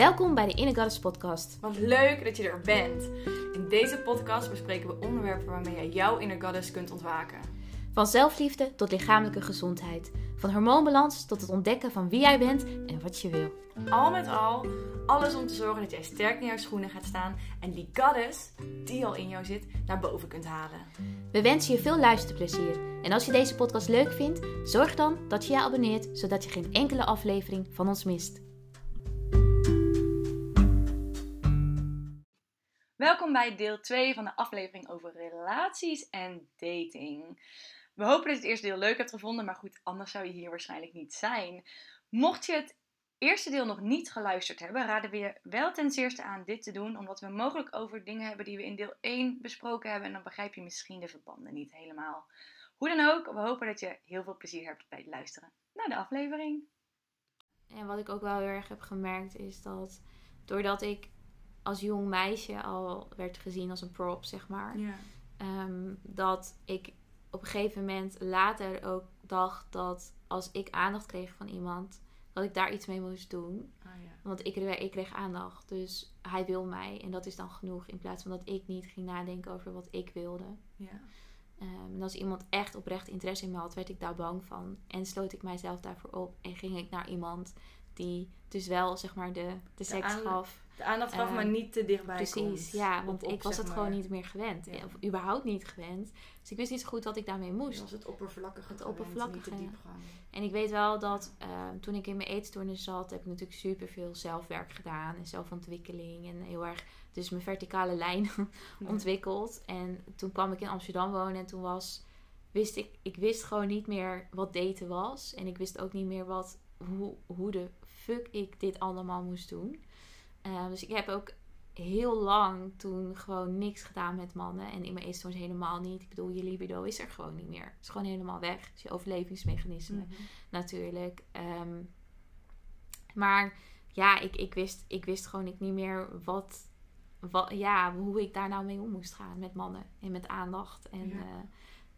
Welkom bij de Inner Goddess podcast. Wat leuk dat je er bent. In deze podcast bespreken we onderwerpen waarmee jij jouw inner goddess kunt ontwaken. Van zelfliefde tot lichamelijke gezondheid. Van hormoonbalans tot het ontdekken van wie jij bent en wat je wil. Al met al, alles om te zorgen dat jij sterk in jouw schoenen gaat staan en die goddess, die al in jou zit, naar boven kunt halen. We wensen je veel luisterplezier. En als je deze podcast leuk vindt, zorg dan dat je je abonneert, zodat je geen enkele aflevering van ons mist. Welkom bij deel 2 van de aflevering over relaties en dating. We hopen dat je het eerste deel leuk hebt gevonden, maar goed, anders zou je hier waarschijnlijk niet zijn. Mocht je het eerste deel nog niet geluisterd hebben, raden we je wel ten eerste aan dit te doen, omdat we mogelijk over dingen hebben die we in deel 1 besproken hebben en dan begrijp je misschien de verbanden niet helemaal. Hoe dan ook, we hopen dat je heel veel plezier hebt bij het luisteren naar de aflevering. En wat ik ook wel heel erg heb gemerkt is dat doordat ik als jong meisje al werd gezien als een prop, zeg maar. Ja. Ehm, dat ik op een gegeven moment later ook dacht dat als ik aandacht kreeg van iemand, dat ik daar iets mee moest doen. Ah, ja. Want ik, ik kreeg aandacht, dus hij wil mij en dat is dan genoeg. In plaats van dat ik niet ging nadenken over wat ik wilde. Ja. Ehm, en als iemand echt oprecht interesse in me had, werd ik daar bang van. En sloot ik mijzelf daarvoor op en ging ik naar iemand die dus wel zeg maar de, de seks aandacht- gaf. De aandacht gaf, Ehm, maar niet te dichtbij Precies, komt. ja, want Op- ik was het maar, gewoon niet meer gewend. Ja. Of überhaupt niet gewend. Dus ik wist niet zo goed wat ik daarmee Je moest. was het oppervlakkige Het gewend, oppervlakkige. niet. En ik weet wel dat ehm, toen ik in mijn eetstoornis zat, heb ik natuurlijk super veel zelfwerk gedaan en zelfontwikkeling en heel erg dus mijn verticale lijn ontwikkeld. En toen kwam ik in Amsterdam wonen en toen was, wist ik, ik wist gewoon niet meer wat daten was. En ik wist ook niet meer wat, hoe, hoe de fuck ik dit allemaal moest doen. Eh, dus ik heb ook heel lang toen gewoon niks gedaan met mannen. En in mijn eetstoornis helemaal niet. Ik bedoel, je libido is er gewoon niet meer. Het is gewoon helemaal weg. Het is je overlevingsmechanisme Mhm. natuurlijk. Ehm, maar ja, ik, ik, wist, ik wist gewoon niet meer wat, wat, ja, hoe ik daar nou mee om moest gaan met mannen en met aandacht. En Ja. eh,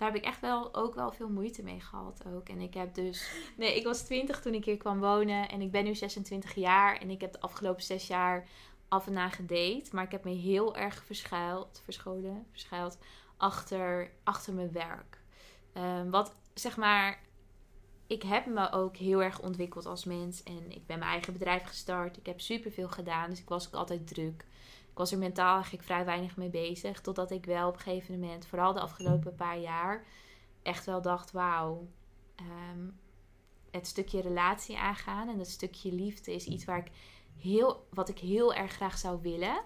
daar heb ik echt wel ook wel veel moeite mee gehad ook. En ik heb dus, nee, ik was 20 toen ik hier kwam wonen en ik ben nu 26 jaar en ik heb de afgelopen zes jaar af en aan gedate. Maar ik heb me heel erg verschuild, verscholen, verschuild achter, achter mijn werk. Ehm, wat zeg maar ik heb me ook heel erg ontwikkeld als mens. En ik ben mijn eigen bedrijf gestart. Ik heb superveel gedaan. Dus ik was ook altijd druk. Ik was er mentaal eigenlijk vrij weinig mee bezig. Totdat ik wel op een gegeven moment, vooral de afgelopen paar jaar, echt wel dacht: wauw. ehm, het stukje relatie aangaan en het stukje liefde is iets waar ik heel, wat ik heel erg graag zou willen.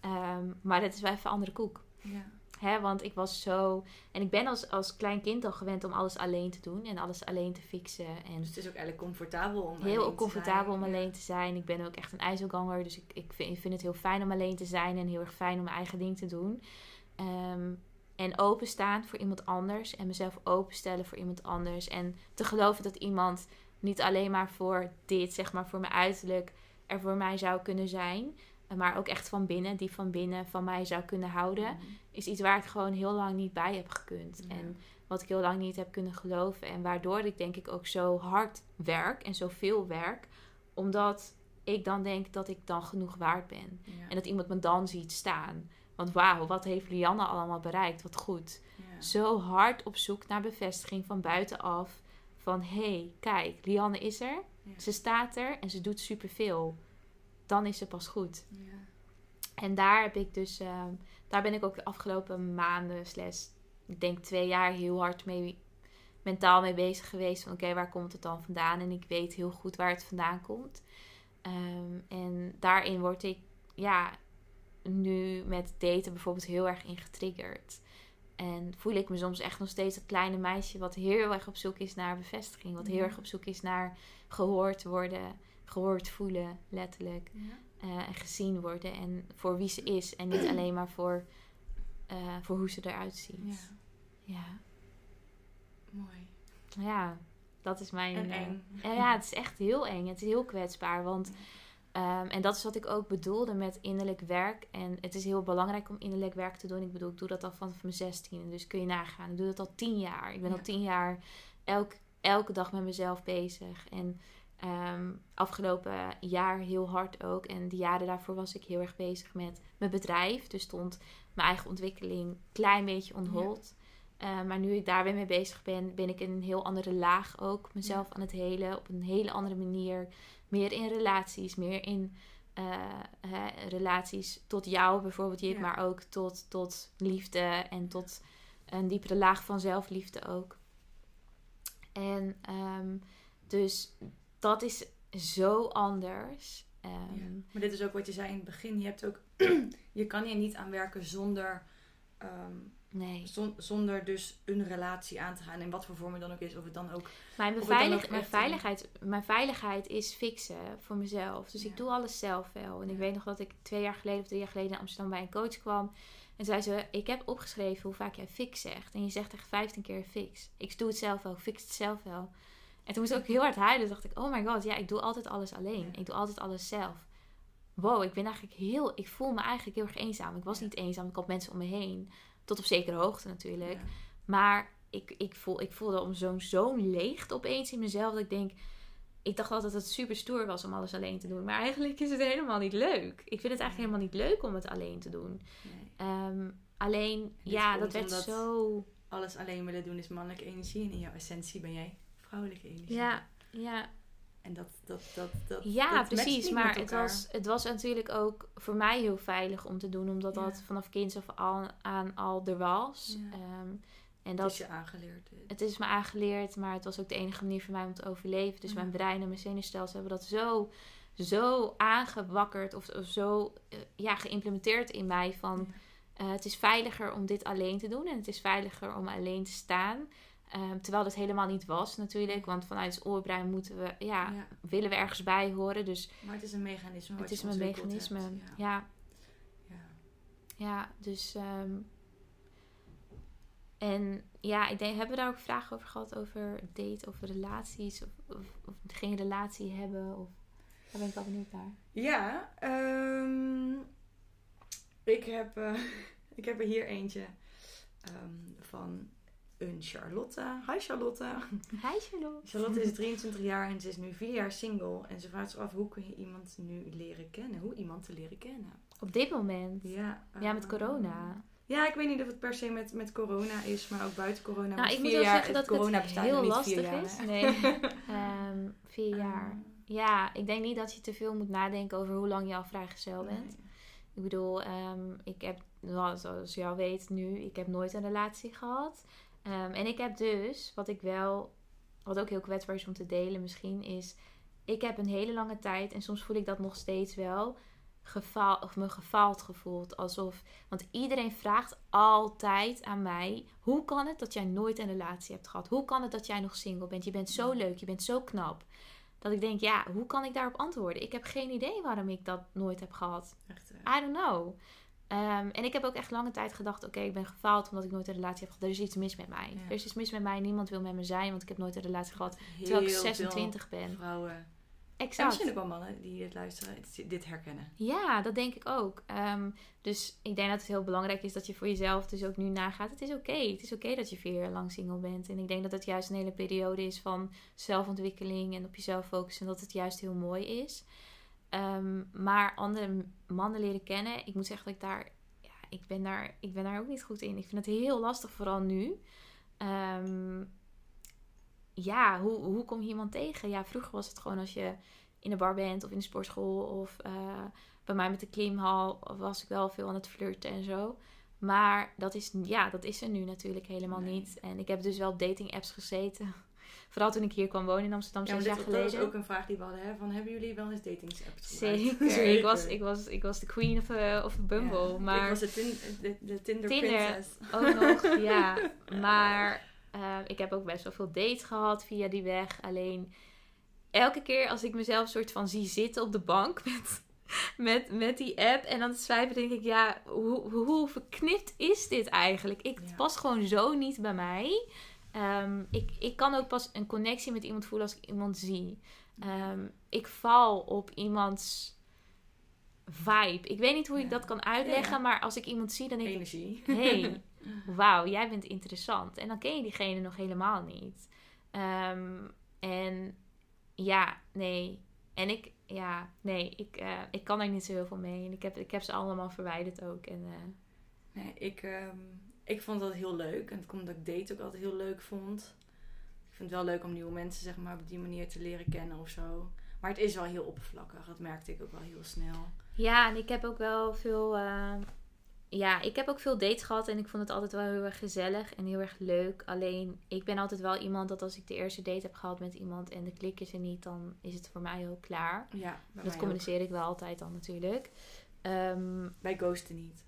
Ehm, maar dat is wel even andere koek. Ja. Hè, want ik was zo. En ik ben als, als klein kind al gewend om alles alleen te doen en alles alleen te fixen. En Dus het is ook eigenlijk comfortabel om alleen heel comfortabel om alleen te zijn. Ik ben ook echt een ijzelganger. Dus ik, ik vind, ik vind het heel fijn om alleen te zijn en heel erg fijn om mijn eigen ding te doen. Ehm, en openstaan voor iemand anders en mezelf openstellen voor iemand anders. En te geloven dat iemand niet alleen maar voor dit, zeg maar voor mijn uiterlijk, er voor mij zou kunnen zijn. Maar ook echt van binnen, die van binnen van mij zou kunnen houden Mhm. is iets waar ik gewoon heel lang niet bij heb gekund. En wat ik heel lang niet heb kunnen geloven. En waardoor ik denk ik ook zo hard werk en zoveel werk. Omdat ik dan denk dat ik dan genoeg waard ben. Ja. En dat iemand me dan ziet staan. Want wauw, wat heeft Lianne allemaal bereikt? Wat goed. Ja. Zo hard op zoek naar bevestiging van buitenaf. Van hé, hey, kijk, Lianne is er. Ja. Ze staat er en ze doet superveel. Dan is ze pas goed. Ja. En daar heb ik dus, ehm, daar ben ik ook de afgelopen maanden, slash, ik denk twee jaar heel hard mee, mentaal mee bezig geweest. Van oké, waar komt het dan vandaan? En ik weet heel goed waar het vandaan komt. Ehm, en daarin word ik, ja, nu met daten bijvoorbeeld heel erg in getriggerd. En voel ik me soms echt nog steeds dat kleine meisje wat heel erg op zoek is naar bevestiging. Wat heel erg op zoek is naar gehoord worden, gehoord voelen, letterlijk Ja. eh, en gezien worden. En voor wie ze is. En niet alleen maar voor, eh, voor hoe ze eruit ziet. Ja. Ja. Mooi. Ja, dat is mijn... En eh, eng. en ja, het is echt heel eng. Het is heel kwetsbaar. Want, ehm, en dat is wat ik ook bedoelde met innerlijk werk. En het is heel belangrijk om innerlijk werk te doen. Ik bedoel, ik doe dat al vanaf mijn 16. Dus kun je nagaan. Ik doe dat al tien jaar. Ik ben Ja. al tien jaar elk, elke dag met mezelf bezig. En Ehm, afgelopen jaar heel hard ook. En de jaren daarvoor was ik heel erg bezig met mijn bedrijf. Dus stond mijn eigen ontwikkeling een klein beetje on hold. Eh, maar nu ik daar weer mee bezig ben, ben ik in een heel andere laag ook mezelf aan het helen. Op een hele andere manier. Meer in relaties, meer in uh, relaties tot jou bijvoorbeeld, Jip, maar ook tot, tot liefde en tot een diepere laag van zelfliefde ook. En ehm, dus dat is zo anders. Ehm, maar dit is ook wat je zei in het begin. Je, hebt ook, je kan hier niet aan werken zonder ehm, Nee. zonder dus een relatie aan te gaan. In wat voor vorm het dan ook is. Of het dan ook. Mijn, beveilig, mijn, veiligheid, mijn veiligheid is fixen voor mezelf. Dus ik doe alles zelf wel. En ik weet nog dat ik twee jaar geleden of drie jaar geleden in Amsterdam bij een coach kwam. En zei ze: Ik heb opgeschreven hoe vaak jij fix zegt. En je zegt echt 15 keer fix. Ik doe het zelf wel. Ik fix het zelf wel. En toen moest ik ook heel hard huilen. Toen dacht ik: Oh my god, ja, ik doe altijd alles alleen. Ik doe altijd alles zelf. Wow, ik ben eigenlijk heel. Ik voel me eigenlijk heel erg eenzaam. Ik was niet eenzaam. Ik had mensen om me heen. Tot op zekere hoogte natuurlijk. Maar ik, ik, voel, ik voelde om zo'n zo'n leegte opeens in mezelf. Dat ik denk, ik dacht altijd dat het super stoer was om alles alleen te doen. Maar eigenlijk is het helemaal niet leuk. Ik vind het eigenlijk helemaal niet leuk om het alleen te doen. Nee. Ehm, alleen, ja, dat werd zo... Alles alleen willen doen is mannelijke energie. En in jouw essentie ben jij vrouwelijke energie. Ja, ja. En dat, dat, dat, dat Ja, precies. Maar het was, het was natuurlijk ook voor mij heel veilig om te doen, omdat dat vanaf kinds af aan al er was. Ehm, en dat, het is je aangeleerd. Het is me aangeleerd, maar het was ook de enige manier voor mij om te overleven. Dus mijn brein en mijn zenuwstelsel hebben dat zo, zo aangewakkerd of, zo uh, ja, geïmplementeerd in mij van... Uh, het is veiliger om dit alleen te doen en het is veiliger om alleen te staan. Um, terwijl dat helemaal niet was natuurlijk. Want vanuit het oorbrein moeten we, ja, willen we ergens bij horen. Dus, maar het is een mechanisme. Het is een mechanisme, ja. ja. ja. dus... Um, en ja, ik denk, hebben we daar ook vragen over gehad? Over date, over relaties? Of, of, of geen relatie hebben? Of, daar ben ik wel benieuwd naar. Ja, um, ik, heb, uh, ik heb er hier eentje van een Charlotte. Hi Charlotte. Hi Charlotte. Charlotte is 23 jaar en ze is nu vier jaar single. En ze vraagt zich af hoe kun je iemand nu leren kennen? Hoe iemand te leren kennen. Op dit moment? Ja. ja, met corona. Ja, ik weet niet of het per se met, met corona is, maar ook buiten corona. Nou, ik moet wel zeggen dat corona het heel lastig is. Nee, um, vier jaar. ja, ik denk niet dat je te veel moet nadenken over hoe lang je al vrijgezel bent. Ik bedoel, um, ik heb, zoals je al weet nu, ik heb nooit een relatie gehad. Ehm, en ik heb dus, wat ik wel, wat ook heel kwetsbaar is om te delen misschien, is ik heb een hele lange tijd, en soms voel ik dat nog steeds wel, gefaal, of me gefaald gevoeld. Alsof, want iedereen vraagt altijd aan mij: hoe kan het dat jij nooit een relatie hebt gehad? Hoe kan het dat jij nog single bent? Je bent zo leuk, je bent zo knap. Dat ik denk, ja, hoe kan ik daarop antwoorden? Ik heb geen idee waarom ik dat nooit heb gehad. Echt, I don't know. Ehm, en ik heb ook echt lange tijd gedacht: oké, ik ben gefaald omdat ik nooit een relatie heb gehad. Er is iets mis met mij. Er is iets mis met mij. Niemand wil met me zijn, want ik heb nooit een relatie gehad. terwijl ik 26 ben. Vrouwen. Exact. En misschien ook wel mannen die het luisteren, dit herkennen. Ja, dat denk ik ook. Ehm, dus ik denk dat het heel belangrijk is dat je voor jezelf dus ook nu nagaat. Het is oké. Het is oké dat je vier jaar lang single bent. En ik denk dat het juist een hele periode is van zelfontwikkeling en op jezelf focussen. En dat het juist heel mooi is. Ehm, maar andere mannen leren kennen, ik moet zeggen dat ik daar, ja, ik ben daar, ik ben daar ook niet goed in. Ik vind het heel lastig, vooral nu. Ehm, ja, hoe, hoe kom je iemand tegen? Ja, vroeger was het gewoon als je in de bar bent of in de sportschool of uh, bij mij met de klimhal was ik wel veel aan het flirten en zo. Maar dat is, ja, dat is er nu natuurlijk helemaal niet. En ik heb dus wel dating apps gezeten. Vooral toen ik hier kwam wonen in Amsterdam ja, zes jaar geleden. Dat was ook een vraag die we hadden. Hè? Van, hebben jullie wel eens dating apps Zeker. ik, was, ik, was, ik was de queen of, uh, of Bumble. maar ik was de, tin, de, de Tinder, Tinder princess. ook nog, ja. Maar uh, ik heb ook best wel veel dates gehad via die weg. Alleen elke keer als ik mezelf soort van zie zitten op de bank met, met, met die app en dan swipen, denk ik, ja, hoe, hoe verknipt is dit eigenlijk? Ik, Het past gewoon zo niet bij mij. Um, ik, ik kan ook pas een connectie met iemand voelen als ik iemand zie. Um, ik val op iemands vibe. Ik weet niet hoe ik dat kan uitleggen, maar als ik iemand zie, dan denk Energie. ik... hey, wauw, jij bent interessant. En dan ken je diegene nog helemaal niet. Um, en ja, nee. En ik, ja, nee, ik, uh, ik kan er niet zo heel veel mee. En ik heb, ik heb ze allemaal verwijderd ook. En, uh... nee, ik, um, ik vond dat heel leuk. En het komt dat ik date ook altijd heel leuk vond. Ik vind het wel leuk om nieuwe mensen zeg maar, op die manier te leren kennen of zo. Maar het is wel heel oppervlakkig. Dat merkte ik ook wel heel snel. Ja, en ik heb ook wel veel. Uh, ja, ik heb ook veel dates gehad en ik vond het altijd wel heel erg gezellig en heel erg leuk. Alleen, ik ben altijd wel iemand dat als ik de eerste date heb gehad met iemand en de klik is er niet, dan is het voor mij heel klaar. Ja, dat communiceer ik wel altijd dan natuurlijk. Um, Wij ghosten niet.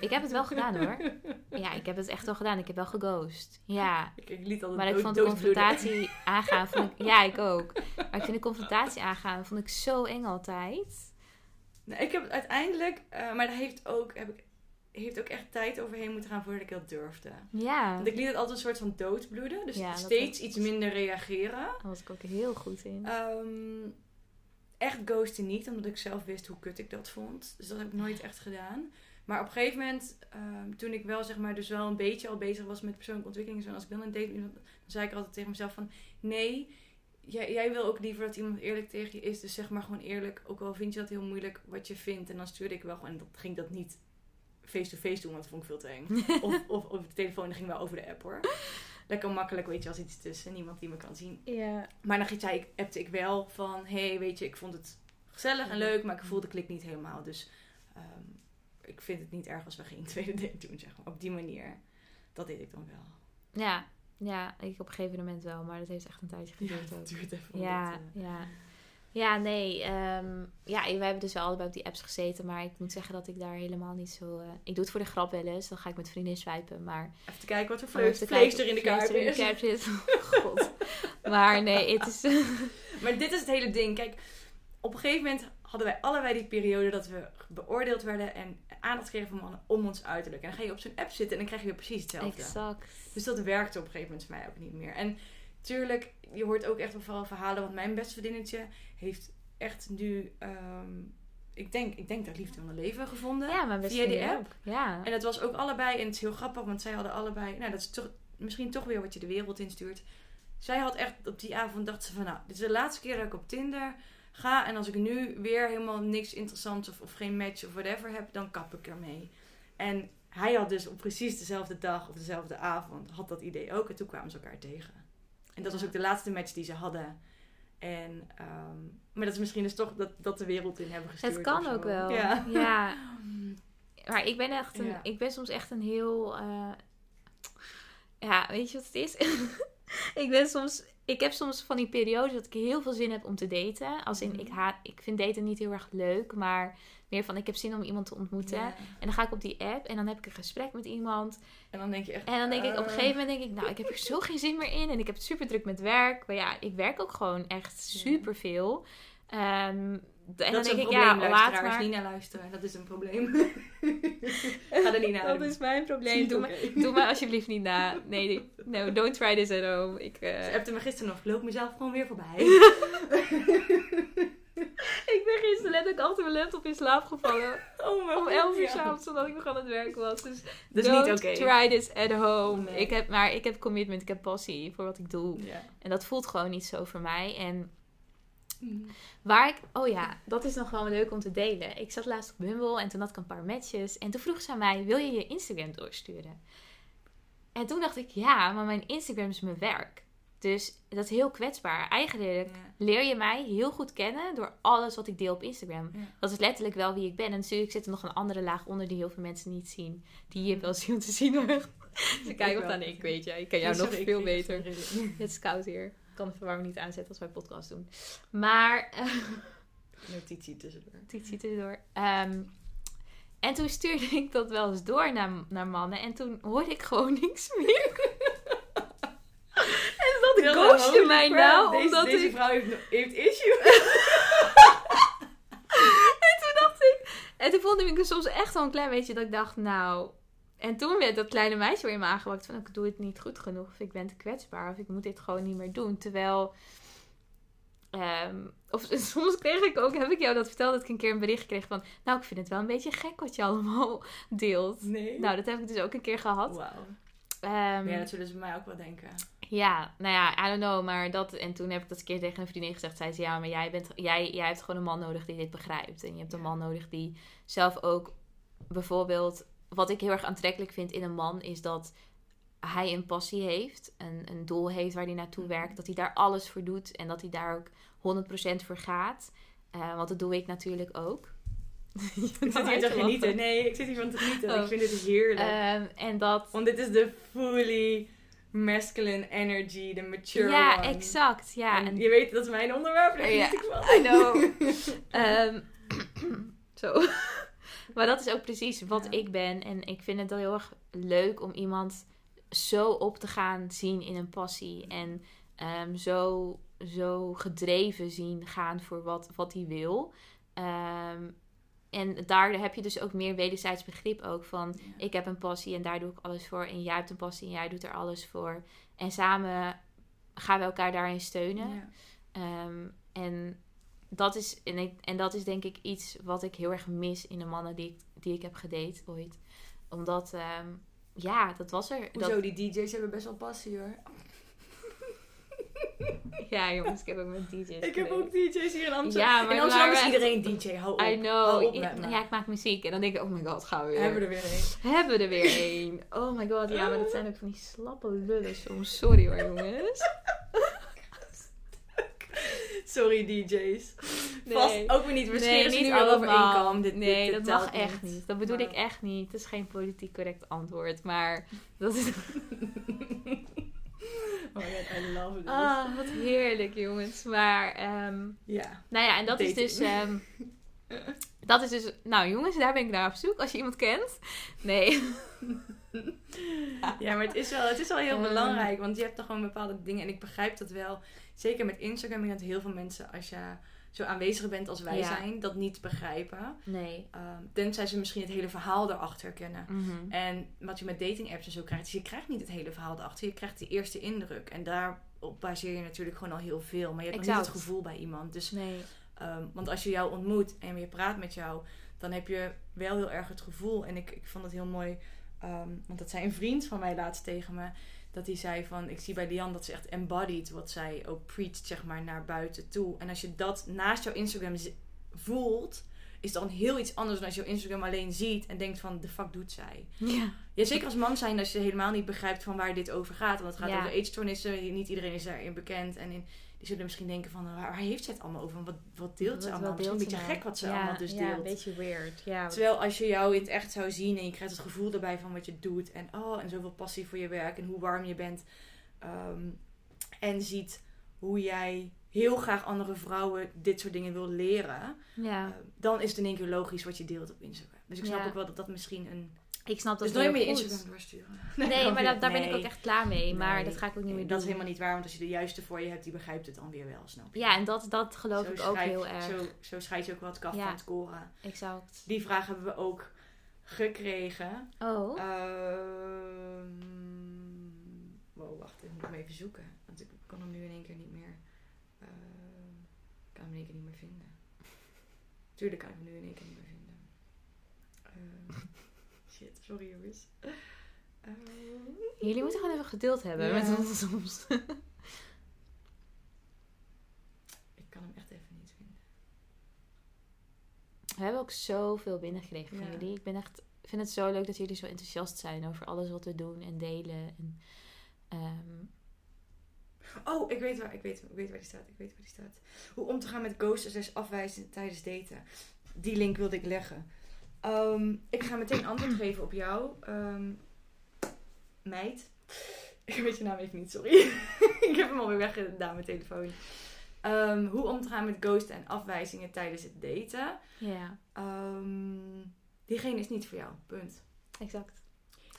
Ik heb het wel gedaan hoor. Ja, ik heb het echt wel gedaan. Ik heb wel geghost. Ja. Ik, ik liet altijd maar ik vond de confrontatie aangaan. Vond ik, ja, ik ook. Maar ik vind de confrontatie aangaan vond ik zo eng altijd. Nou, ik heb het uiteindelijk, uh, maar daar heeft ook, heb ik, heeft ook echt tijd overheen moeten gaan voordat ik dat durfde. Ja. Want ik liet het altijd een soort van doodbloeden. Dus steeds iets minder reageren. Daar was ik ook heel goed in. Um, echt ghosten niet, omdat ik zelf wist hoe kut ik dat vond. Dus dat heb ik nooit echt gedaan. Maar op een gegeven moment, um, toen ik wel zeg maar dus wel een beetje al bezig was met persoonlijke ontwikkeling. En als ik dan een date dan zei ik altijd tegen mezelf van... Nee, jij, jij wil ook liever dat iemand eerlijk tegen je is. Dus zeg maar gewoon eerlijk. Ook al vind je dat heel moeilijk wat je vindt. En dan stuurde ik wel gewoon... En dat ging dat niet face-to-face doen, want dat vond ik veel te eng. of, of, of de telefoon, dan ging wel over de app hoor. Lekker makkelijk, weet je, als iets tussen. Niemand die me kan zien. Ja. Maar dan zei ik, appte ik wel van... hey, weet je, ik vond het gezellig en leuk. Maar ik voelde de klik niet helemaal. Dus... Um, ik vind het niet erg als we geen tweede date doen, zeg maar. Op die manier. Dat deed ik dan wel. Ja, ja, ik op een gegeven moment wel, maar dat heeft echt een tijdje geduurd. Ja, het duurt even. Ja, dat, uh... ja. Ja, nee. Um, ja, wij hebben dus wel allebei op die apps gezeten. Maar ik moet zeggen dat ik daar helemaal niet zo... Uh, ik doe het voor de grap wel eens. Dan ga ik met vrienden swipen. Maar... Even te kijken wat voor vlees, vlees er in de kaart is. In de zit. God. maar nee, het is... maar dit is het hele ding. Kijk, op een gegeven moment hadden wij allebei die periode dat we beoordeeld werden en aandacht kregen van mannen om ons uiterlijk. En dan ga je op zo'n app zitten en dan krijg je weer precies hetzelfde. Exact. Dus dat werkte op een gegeven moment voor mij ook niet meer. En tuurlijk, je hoort ook echt wel vooral verhalen, want mijn beste vriendinnetje heeft echt nu, um, ik denk, ik denk dat liefde van mijn leven gevonden. Ja, via die app. Ja. En dat was ook allebei, en het is heel grappig, want zij hadden allebei, nou dat is toch misschien toch weer wat je de wereld instuurt. Zij had echt op die avond dacht ze van, nou, dit is de laatste keer dat ik op Tinder ga. En als ik nu weer helemaal niks interessants of, of geen match of whatever heb, dan kap ik ermee. En hij had dus op precies dezelfde dag of dezelfde avond had dat idee ook. En toen kwamen ze elkaar tegen. En dat was ook de laatste match die ze hadden. En, ehm, maar dat is misschien dus toch dat, dat de wereld in hebben gestuurd. Het kan ook wel. Ja. ja. Maar ik ben echt een, ik ben soms echt een heel, uh, ja, weet je wat het is? ik ben soms ik heb soms van die periodes dat ik heel veel zin heb om te daten. Als in, ik, mhm. haat, ik vind daten niet heel erg leuk, maar meer van ik heb zin om iemand te ontmoeten. En dan ga ik op die app en dan heb ik een gesprek met iemand. En dan denk je echt. En dan denk ik op een gegeven eh. moment denk ik, nou, ik heb er zo geen zin meer in. En ik heb het super druk met werk. Maar ja, ik werk ook gewoon echt super veel. Um, en dat dan denk ik, ja, laat maar. niet naar luisteren. Dat is een probleem. Ga er niet naar. Dat is mijn probleem. Doe, me, doe me alsjeblieft niet na. Nee, no, don't try this at home. Ik, uh... Ze appte me gisteren nog. Ik loop mezelf gewoon weer voorbij. ik ben gisteren letterlijk achter mijn laptop in slaap gevallen. Oh mijn Om 11 uur s'avonds, zodat ik nog aan het werk was. Dus dat is niet oké. try this at home. Ik heb, maar ik heb commitment, ik heb passie voor wat ik doe. En dat voelt gewoon niet zo voor mij. En Mm. Waar ik, oh ja, dat is nog wel leuk om te delen. Ik zat laatst op Bumble en toen had ik een paar matches. En toen vroeg ze aan mij, wil je je Instagram doorsturen? En toen dacht ik, ja, maar mijn Instagram is mijn werk. Dus dat is heel kwetsbaar. Eigenlijk leer je mij heel goed kennen door alles wat ik deel op Instagram. Dat is letterlijk wel wie ik ben. En natuurlijk zit er nog een andere laag onder die heel veel mensen niet zien. Die je wel zien om te zien. Ze kijken of dan ik, weet je. Ik ken jou nog veel beter. Het is koud hier kan de verwarming niet aanzetten als wij podcast doen. Maar... Notitie tussendoor. Notitie tussendoor. Um, en toen stuurde ik dat wel eens door naar, naar mannen. En toen hoorde ik gewoon niks meer. en dat ghost je mij nou. Deze, omdat deze vrouw heeft, heeft issue. en toen dacht ik... En toen vond ik soms echt wel een klein beetje dat ik dacht... Nou, en toen werd dat kleine meisje weer in me aangewakt van ik doe het niet goed genoeg of ik ben te kwetsbaar of ik moet dit gewoon niet meer doen. Terwijl, um, of soms kreeg ik ook, heb ik jou dat verteld, dat ik een keer een bericht kreeg van, nou ik vind het wel een beetje gek wat je allemaal deelt. Nee. Nou, dat heb ik dus ook een keer gehad. Wow. Ehm, Ja, dat zullen ze bij mij ook wel denken. Ja, nou ja, I don't know, maar dat... En toen heb ik dat een keer tegen een vriendin gezegd. Zei ze, ja, maar jij, bent, jij, jij hebt gewoon een man nodig die dit begrijpt. En je hebt een man nodig die zelf ook... Bijvoorbeeld, wat ik heel erg aantrekkelijk vind in een man... is dat hij een passie heeft. Een, een doel heeft waar hij naartoe werkt. Dat hij daar alles voor doet. En dat hij daar ook 100% voor gaat. Eh, want dat doe ik natuurlijk ook. Ik zit hier te genieten. Nee, ik zit hiervan te genieten. Oh. Ik vind het heerlijk. Ehm, en dat... Want dit is de fully masculine energy, de mature Ja, one. exact. Ja, En en je weet, dat is mijn onderwerp. Daar Ja, ik van. I know. Ehm, zo. Maar dat is ook precies wat Ja. ik ben. En ik vind het heel erg leuk om iemand zo op te gaan zien in een passie. En ehm, zo, zo gedreven zien gaan voor wat, wat hij wil. Ehm, en daar heb je dus ook meer wederzijds begrip ook van... Ja. ik heb een passie en daar doe ik alles voor. En jij hebt een passie en jij doet er alles voor. En samen gaan we elkaar daarin steunen. Ja. Ehm, en, dat is, en, ik, en dat is denk ik iets wat ik heel erg mis in de mannen die ik, die ik heb gedate ooit. Omdat, ehm, ja, dat was er. Hoezo, Dat, die DJ's hebben best wel passie hoor. ja, jongens, ik heb ook met DJ's Ik heb ook DJ's hier in Amsterdam. Ja, maar in Amsterdam is echt- iedereen DJ, hou op. I know. Op I- ja, ik maak muziek. En dan denk ik, oh my god, gaan we weer. Hebben we er weer een. Hebben we er weer één. Oh my god, ja, maar dat zijn ook van die slappe lullen soms. Sorry hoor, jongens. Sorry DJ's. Nee. Vast ook weer niet. We Nee, niet nu over allemaal. kam. Dit, dit- nee, dit dat mag echt niet. Dat bedoel Maar- ik echt niet. Het is geen politiek correct antwoord. Maar dat is... Oh my god, I love this. Ah, wat heerlijk, jongens. Maar, ehm, Ja. nou ja, en dat is dus... ehm, dat is dus... Nou, jongens, daar ben ik naar op zoek. Als je iemand kent. Nee. Ja, maar het is wel, het is wel heel belangrijk. Want je hebt toch gewoon bepaalde dingen. En ik begrijp dat wel. Zeker met Instagram. Ik denk dat heel veel mensen, als je zo aanwezig bent als wij Ja. zijn, dat niet begrijpen. Nee. Ehm, tenzij ze misschien het hele verhaal erachter kennen. Mhm. En wat je met dating apps en zo krijgt, is je krijgt niet het hele verhaal erachter. Je krijgt de eerste indruk. En daarop baseer je natuurlijk gewoon al heel veel. Maar je hebt nog niet Exact. het gevoel bij iemand. Dus, Nee. ehm, want als je jou ontmoet en je praat met jou, dan heb je wel heel erg het gevoel. En ik, ik vond het heel mooi, ehm, want dat zei een vriend van mij laatst tegen me. Dat hij zei van, ik zie bij Lian dat ze echt embodied wat zij ook preacht, zeg maar, naar buiten toe. En als je dat naast jouw Instagram voelt, is dan heel iets anders dan als je jouw Instagram alleen ziet en denkt van, de fuck doet zij? Ja. Ja, zeker als man zijn als je helemaal niet begrijpt van waar dit over gaat. Want het gaat Ja. over eetstoornissen. Niet iedereen is daarin bekend. En in, zullen misschien denken van, waar, heeft zij het allemaal over? Wat, wat deelt ze allemaal? Misschien een deelt beetje ze nou? gek wat ze Ja, allemaal dus Ja, deelt. een beetje weird. Ja, Terwijl als je jou in het echt zou zien en je krijgt het gevoel erbij van wat je doet. En oh, en zoveel passie voor je werk en hoe warm je bent. ehm, en ziet hoe jij heel graag andere vrouwen dit soort dingen wil leren. ja. eh, dan is het in één keer logisch wat je deelt op Instagram. Dus ik snap Ja. ook wel dat dat misschien een... ik snap dat Dus nooit meer. Instagram doorsturen. Nee, maar dat, daar ben ik Nee. ook echt klaar mee. Maar Nee. dat ga ik ook niet Nee, meer dat doen. is helemaal niet waar, want als je de juiste voor je hebt, die begrijpt het dan weer wel, snap je? Ja, en dat, dat geloof Zo ik ook heel erg. Zo, zo scheid je ook wel het kaf Ja. van het koren. Exact. Die vraag hebben we ook gekregen. Oh. Ehm wow, wacht, ik moet hem even zoeken. Want ik kan hem nu in één keer niet meer... ehm, ik kan hem in één keer niet meer vinden. Tuurlijk kan ik hem nu in één keer niet meer vinden. Ehm, shit, sorry jongens. Jullie moeten gewoon even geduld hebben met ons soms. ik kan hem echt even niet vinden. We hebben ook zoveel binnengekregen van Ja. jullie. Ik ben echt, vind het zo leuk dat jullie zo enthousiast zijn over alles wat we doen en delen. En, ehm, Oh, ik weet, waar, ik, weet, ik weet waar die staat. Ik weet waar die staat. Hoe om te gaan met ghosten slash afwijzen tijdens daten. Die link wilde ik leggen. Ehm, ik ga meteen antwoord geven op jou. Ehm, meid. Ik weet je naam even niet, sorry. ik heb hem alweer weggedaan, mijn telefoon. Ehm, hoe om te gaan met ghosten en afwijzingen tijdens het daten. ja, diegene is niet voor jou, punt. exact.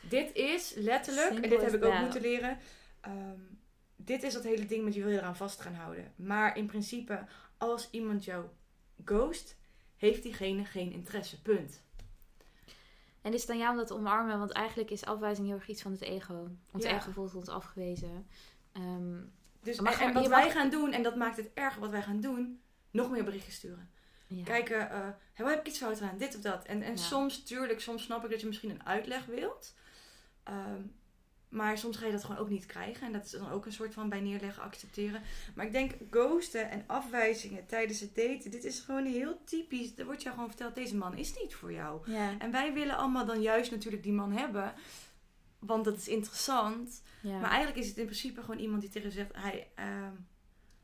Dit is letterlijk, en dit heb ik ook that. moeten leren. dit is dat hele ding met je wil je eraan vast gaan houden. Maar in principe, als iemand jou ghost, heeft diegene geen interesse. Punt. En is het aan jou om dat te omarmen? Want eigenlijk is afwijzing heel erg iets van het ego. Ons Ja. ego voelt ons afgewezen. Ehm, Dus, en, wat wij gaan doen, en dat maakt het erg wat wij gaan doen, nog meer berichtjes sturen. ja. Kijken, eh waar heb ik iets fout gedaan? Dit of dat. En, en Ja. soms, tuurlijk, soms snap ik dat je misschien een uitleg wilt. Ehm, Maar soms ga je dat gewoon ook niet krijgen. En dat is dan ook een soort van bij neerleggen, accepteren. Maar ik denk ghosten en afwijzingen tijdens het daten. Dit is gewoon heel typisch. Er wordt jou gewoon verteld, deze man is niet voor jou. Ja. En wij willen allemaal dan juist natuurlijk die man hebben. Want dat is interessant. ja. Maar eigenlijk is het in principe gewoon iemand die tegen zegt... Hij, ehm,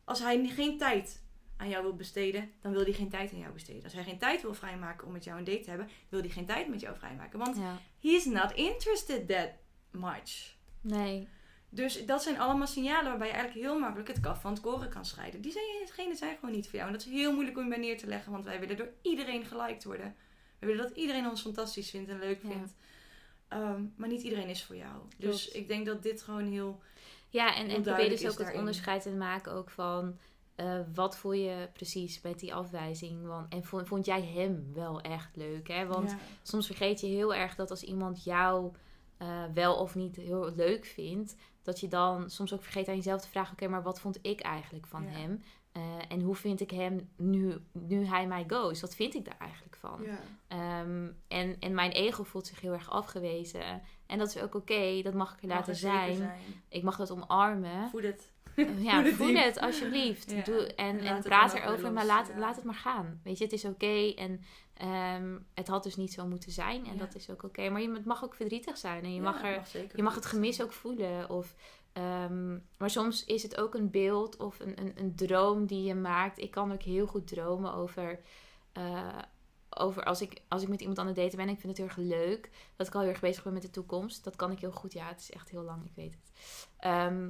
als hij geen tijd aan jou wil besteden, dan wil hij geen tijd aan jou besteden. Als hij geen tijd wil vrijmaken om met jou een date te hebben, wil hij geen tijd met jou vrijmaken. Want ja. he's not interested that much. Nee. Dus dat zijn allemaal signalen waarbij je eigenlijk heel makkelijk het kaf van het koren kan scheiden. Die zijn, zijn gewoon niet voor jou. En dat is heel moeilijk om je bij neer te leggen, want wij willen door iedereen geliked worden. We willen dat iedereen ons fantastisch vindt en leuk Ja. vindt. Ehm, maar niet iedereen is voor jou. Dus ik denk dat dit gewoon heel... Ja, en, en probeer dus ook het onderscheid te maken ook van eh, wat voel je precies met die afwijzing. Want, en vond, vond jij hem wel echt leuk? Hè? Want Ja. soms vergeet je heel erg dat als iemand jou eh, wel of niet heel leuk vindt, dat je dan soms ook vergeet aan jezelf te vragen: oké, maar wat vond ik eigenlijk van Ja. hem? Eh, en hoe vind ik hem nu, nu hij mij goes? Wat vind ik daar eigenlijk van? Ja. Ehm, en, en mijn ego voelt zich heel erg afgewezen. En dat is ook oké, dat mag ik er laten zijn. Ik mag dat omarmen. Voed het. Ja, Voel het het alsjeblieft. Ja. Doe, en, En praat erover, maar laat, laat het maar gaan. Weet je, het is oké. En ehm, het had dus niet zo moeten zijn. En Ja. dat is ook oké. Maar je, het mag ook verdrietig zijn. En je Ja, mag, er, je mag het gemis ook voelen. Of, ehm, maar soms is het ook een beeld of een, een, een droom die je maakt. Ik kan ook heel goed dromen over... eh, over als ik, als ik met iemand aan het daten ben en ik vind het heel erg leuk. Dat ik al heel erg bezig ben met de toekomst. Dat kan ik heel goed. Ja, het is echt heel lang, ik weet het. Ehm,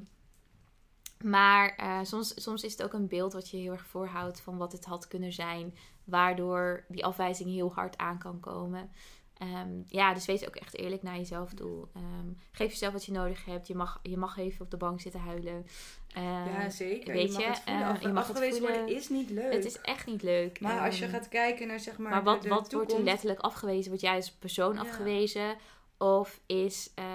maar eh, soms, soms is het ook een beeld wat je heel erg voorhoudt van wat het had kunnen zijn. Waardoor die afwijzing heel hard aan kan komen. Ehm, ja, dus wees ook echt eerlijk naar jezelf toe. Ehm, geef jezelf wat je nodig hebt. Je mag, je mag even op de bank zitten huilen. Ehm, Ja, zeker. weet je mag het voelen. eh, Af- je mag het worden is niet leuk. het is echt niet leuk. maar als je gaat kijken naar zeg maar, maar wat, de, de wat wordt er letterlijk afgewezen? Word jij als persoon Ja. afgewezen? Of is, eh,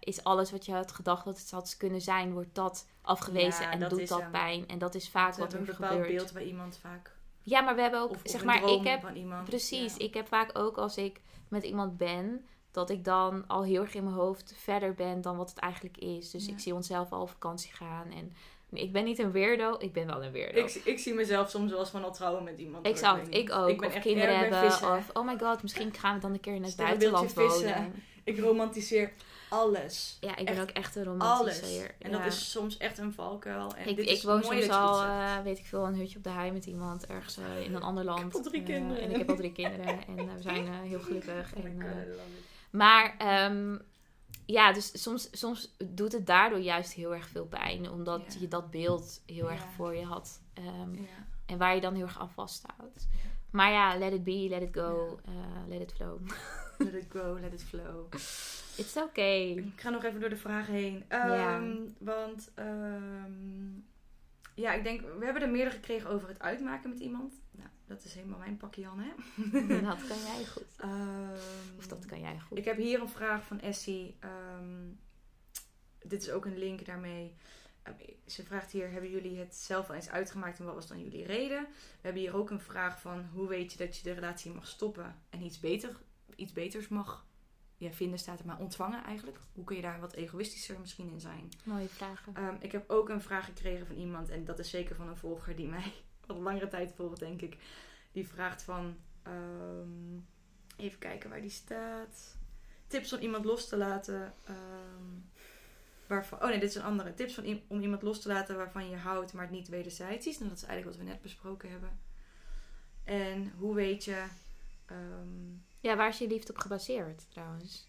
is alles wat je had gedacht dat het had kunnen zijn, wordt dat afgewezen Ja, en dat doet dat pijn? En dat is vaak Ze wat er een bepaald gebeurt. beeld bij iemand vaak. Ja, maar we hebben ook, Of, zeg maar, ik heb, van iemand. precies, Ja. ik heb vaak ook als ik met iemand ben, dat ik dan al heel erg in mijn hoofd verder ben dan wat het eigenlijk is. Dus Ja. ik zie onszelf al op vakantie gaan en ik ben niet een weirdo, ik ben wel een weirdo. Ik, ik zie mezelf soms wel eens van al trouwen met iemand. Ik het, niet. ik ook. Ik ben of kinderen hebben. vissen. Of, oh my god, misschien gaan we dan een keer in het buitenland vissen. wonen. Ik romantiseer alles. Ja, ik ben Echt ook echt een romantiseer. En dat is soms echt een valkuil. En ik, dit ik is woon soms al, eh, weet ik veel, een hutje op de hei met iemand ergens eh, in een ander land. heb al drie Eh, kinderen. en ik heb al drie kinderen en we zijn heel gelukkig. Oh en, maar ehm, ja, dus soms, soms doet het daardoor juist heel erg veel pijn. Omdat je dat beeld heel erg voor je had. Ehm. En waar je dan heel erg aan vasthoudt. Maar ja, let it be, let it go, eh, let it flow. Let it go, let it flow. It's okay. Ik ga nog even door de vragen heen. Ehm, Ja. Want ehm, ja, ik denk, we hebben er meerdere gekregen over het uitmaken met iemand. Nou, dat is helemaal mijn pakje Jan, hè? dat kan jij goed. Ehm, Of dat kan jij goed. Ik heb hier een vraag van Essie. Dit is ook een link daarmee. Ze vraagt hier, hebben jullie het zelf al eens uitgemaakt en wat was dan jullie reden? We hebben hier ook een vraag van, hoe weet je dat je de relatie mag stoppen en iets, beter, iets beters mag ja, vinden, staat er maar ontvangen eigenlijk. Hoe kun je daar wat egoïstischer misschien in zijn? Mooie vragen. Ehm, ik heb ook een vraag gekregen van iemand, en dat is zeker van een volger die mij al langere tijd volgt, denk ik. Die vraagt van, ehm, even kijken waar die staat. Tips om iemand los te laten. ehm, waarvan, oh nee, dit is een andere. Tips van, om iemand los te laten waarvan je houdt, maar het niet wederzijds is. En dat is eigenlijk wat we net besproken hebben. En hoe weet je... ehm, Ja, waar is je liefde op gebaseerd trouwens?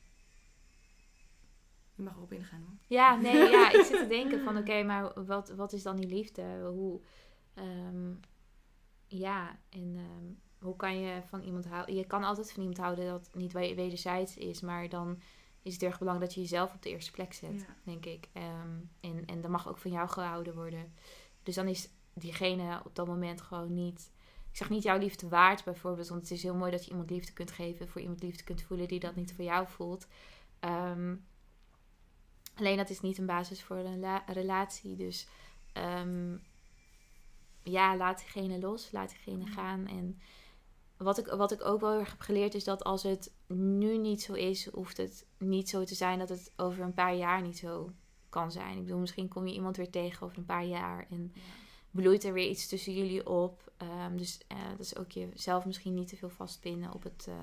je mag erop ingaan hoor. Ja, nee, ja, ik zit te denken van oké, maar wat, wat is dan die liefde? Hoe, ehm, ja, en ehm, hoe kan je van iemand houden? Je kan altijd van iemand houden dat het niet we- wederzijds is, maar dan is het erg belangrijk dat je jezelf op de eerste plek zet, Ja. denk ik. Ehm, en, en dan mag ook van jou gehouden worden. Dus dan is diegene op dat moment gewoon niet. Ik zeg niet jouw liefde waard bijvoorbeeld, want het is heel mooi dat je iemand liefde kunt geven, voor iemand liefde kunt voelen die dat niet voor jou voelt. Ehm, alleen dat is niet een basis voor een la- relatie. Dus ehm, ja, laat diegene los, laat diegene gaan. En wat ik, wat ik ook wel heel erg heb geleerd is dat als het nu niet zo is, hoeft het niet zo te zijn dat het over een paar jaar niet zo kan zijn. Ik bedoel, misschien kom je iemand weer tegen over een paar jaar en bloeit er weer iets tussen jullie op. Ehm, dus uh, dat is ook jezelf misschien niet te veel vastpinnen op, het, uh,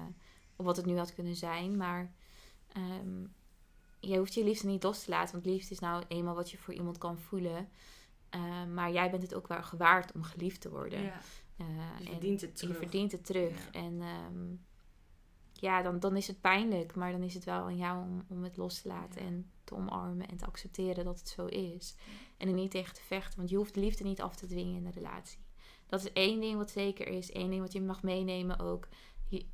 op wat het nu had kunnen zijn. Maar um, je hoeft je liefde niet los te laten, want liefde is nou eenmaal wat je voor iemand kan voelen. Uh, maar jij bent het ook wel gewaard om geliefd te worden. Ja. Je verdient het terug. Je verdient het terug. Ja. En um, ja, dan, dan is het pijnlijk, maar dan is het wel aan jou om, om het los te laten en te omarmen en te accepteren dat het zo is. En er niet tegen te vechten, want je hoeft de liefde niet af te dwingen in een relatie. Dat is één ding wat zeker is, één ding wat je mag meenemen ook.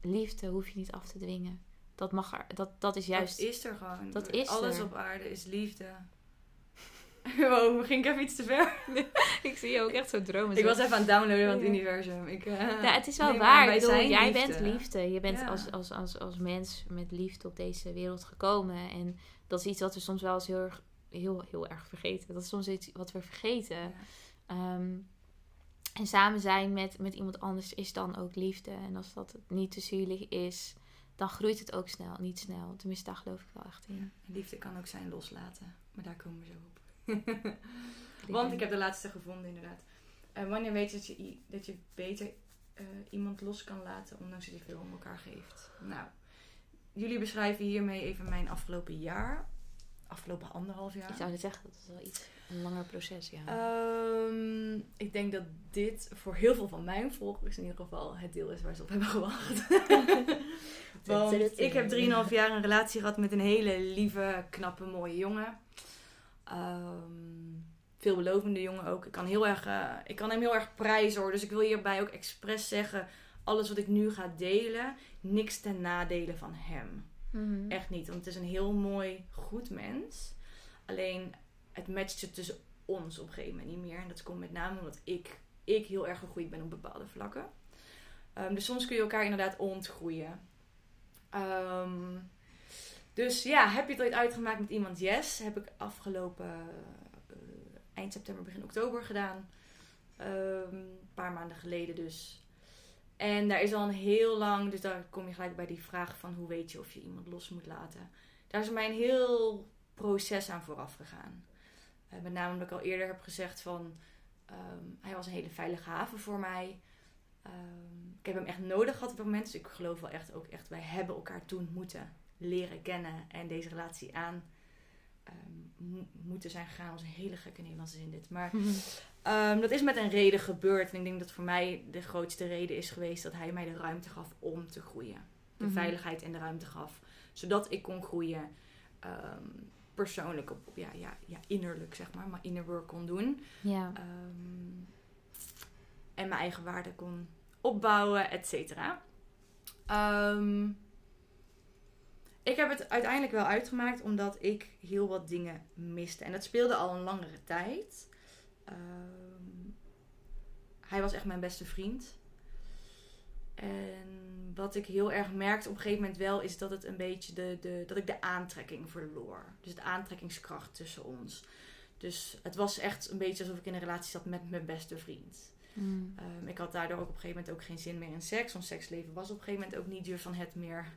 liefde hoef je niet af te dwingen. Dat, mag er, dat, dat is juist. Dat is er gewoon. Dat is Alles er. op aarde is liefde. Wow, ging ik even iets te ver? ik zie je ook echt zo dromen. Ik was even aan het downloaden van het universum. Ik, uh, ja, het is wel nee, waar. Ik bedoel, jij liefde. bent liefde. Je bent Ja. als, als, als, als mens met liefde op deze wereld gekomen. En dat is iets wat we soms wel eens heel erg, heel, heel erg vergeten. Dat is soms iets wat we vergeten. Ja. Ehm, en samen zijn met, met iemand anders is dan ook liefde. En als dat niet tussen jullie is, dan groeit het ook snel. Niet snel. Tenminste, daar geloof ik wel echt in. Liefde kan ook zijn loslaten. Maar daar komen we zo op. Want ik heb de laatste gevonden inderdaad. Wanneer weet je dat je, dat je beter eh, iemand los kan laten, ondanks dat je veel om elkaar geeft? Nou, jullie beschrijven hiermee even mijn afgelopen jaar. Afgelopen anderhalf jaar. Ik zou net zeggen, dat is wel iets een langer proces, ja. Ehm, ik denk dat dit voor heel veel van mijn volgers in ieder geval het deel is waar ze op hebben gewacht. Want ik heb 3,5 jaar een relatie gehad met een hele lieve, knappe, mooie jongen. Ehm, veelbelovende jongen ook. Ik kan, heel erg, eh, ik kan hem heel erg prijzen hoor. Dus ik wil hierbij ook expres zeggen: alles wat ik nu ga delen, niks ten nadele van hem. Mhm. Echt niet, want het is een heel mooi, goed mens. Alleen het matchte tussen ons op een gegeven moment niet meer. En dat komt met name omdat ik, ik heel erg gegroeid ben op bepaalde vlakken. Ehm, dus soms kun je elkaar inderdaad ontgroeien. Ehm, dus ja, heb je het ooit uitgemaakt met iemand? Yes. Heb ik afgelopen eh, eind september, begin oktober gedaan. Ehm, een paar maanden geleden dus. En daar is al een heel lang, dus daar kom je gelijk bij die vraag van hoe weet je of je iemand los moet laten. Daar is mij een heel proces aan vooraf gegaan. Eh, met name omdat ik al eerder heb gezegd van, ehm, hij was een hele veilige haven voor mij. Ehm, ik heb hem echt nodig gehad op dat moment. Dus ik geloof wel echt ook echt, wij hebben elkaar toen moeten leren kennen en deze relatie aan ehm, mo- moeten zijn gegaan. Een hele gekke Nederlandse zin dit. Maar Ehm, dat is met een reden gebeurd. En ik denk dat voor mij de grootste reden is geweest dat hij mij de ruimte gaf om te groeien. De Mhm. veiligheid en de ruimte gaf. Zodat ik kon groeien. ehm, persoonlijk, op, ja, ja, ja, innerlijk zeg maar. Maar inner work kon doen. Ja. En mijn eigen waarde kon opbouwen, et cetera. Ehm, ik heb het uiteindelijk wel uitgemaakt omdat ik heel wat dingen miste. En dat speelde al een langere tijd. Ehm, hij was echt mijn beste vriend. En wat ik heel erg merkte op een gegeven moment wel, is dat het een beetje de, de, dat ik de aantrekking verloor. Dus de aantrekkingskracht tussen ons. Dus het was echt een beetje alsof ik in een relatie zat met mijn beste vriend. Mm. Ehm, ik had daardoor ook op een gegeven moment ook geen zin meer in seks. Ons seksleven was op een gegeven moment ook niet duur van het meer.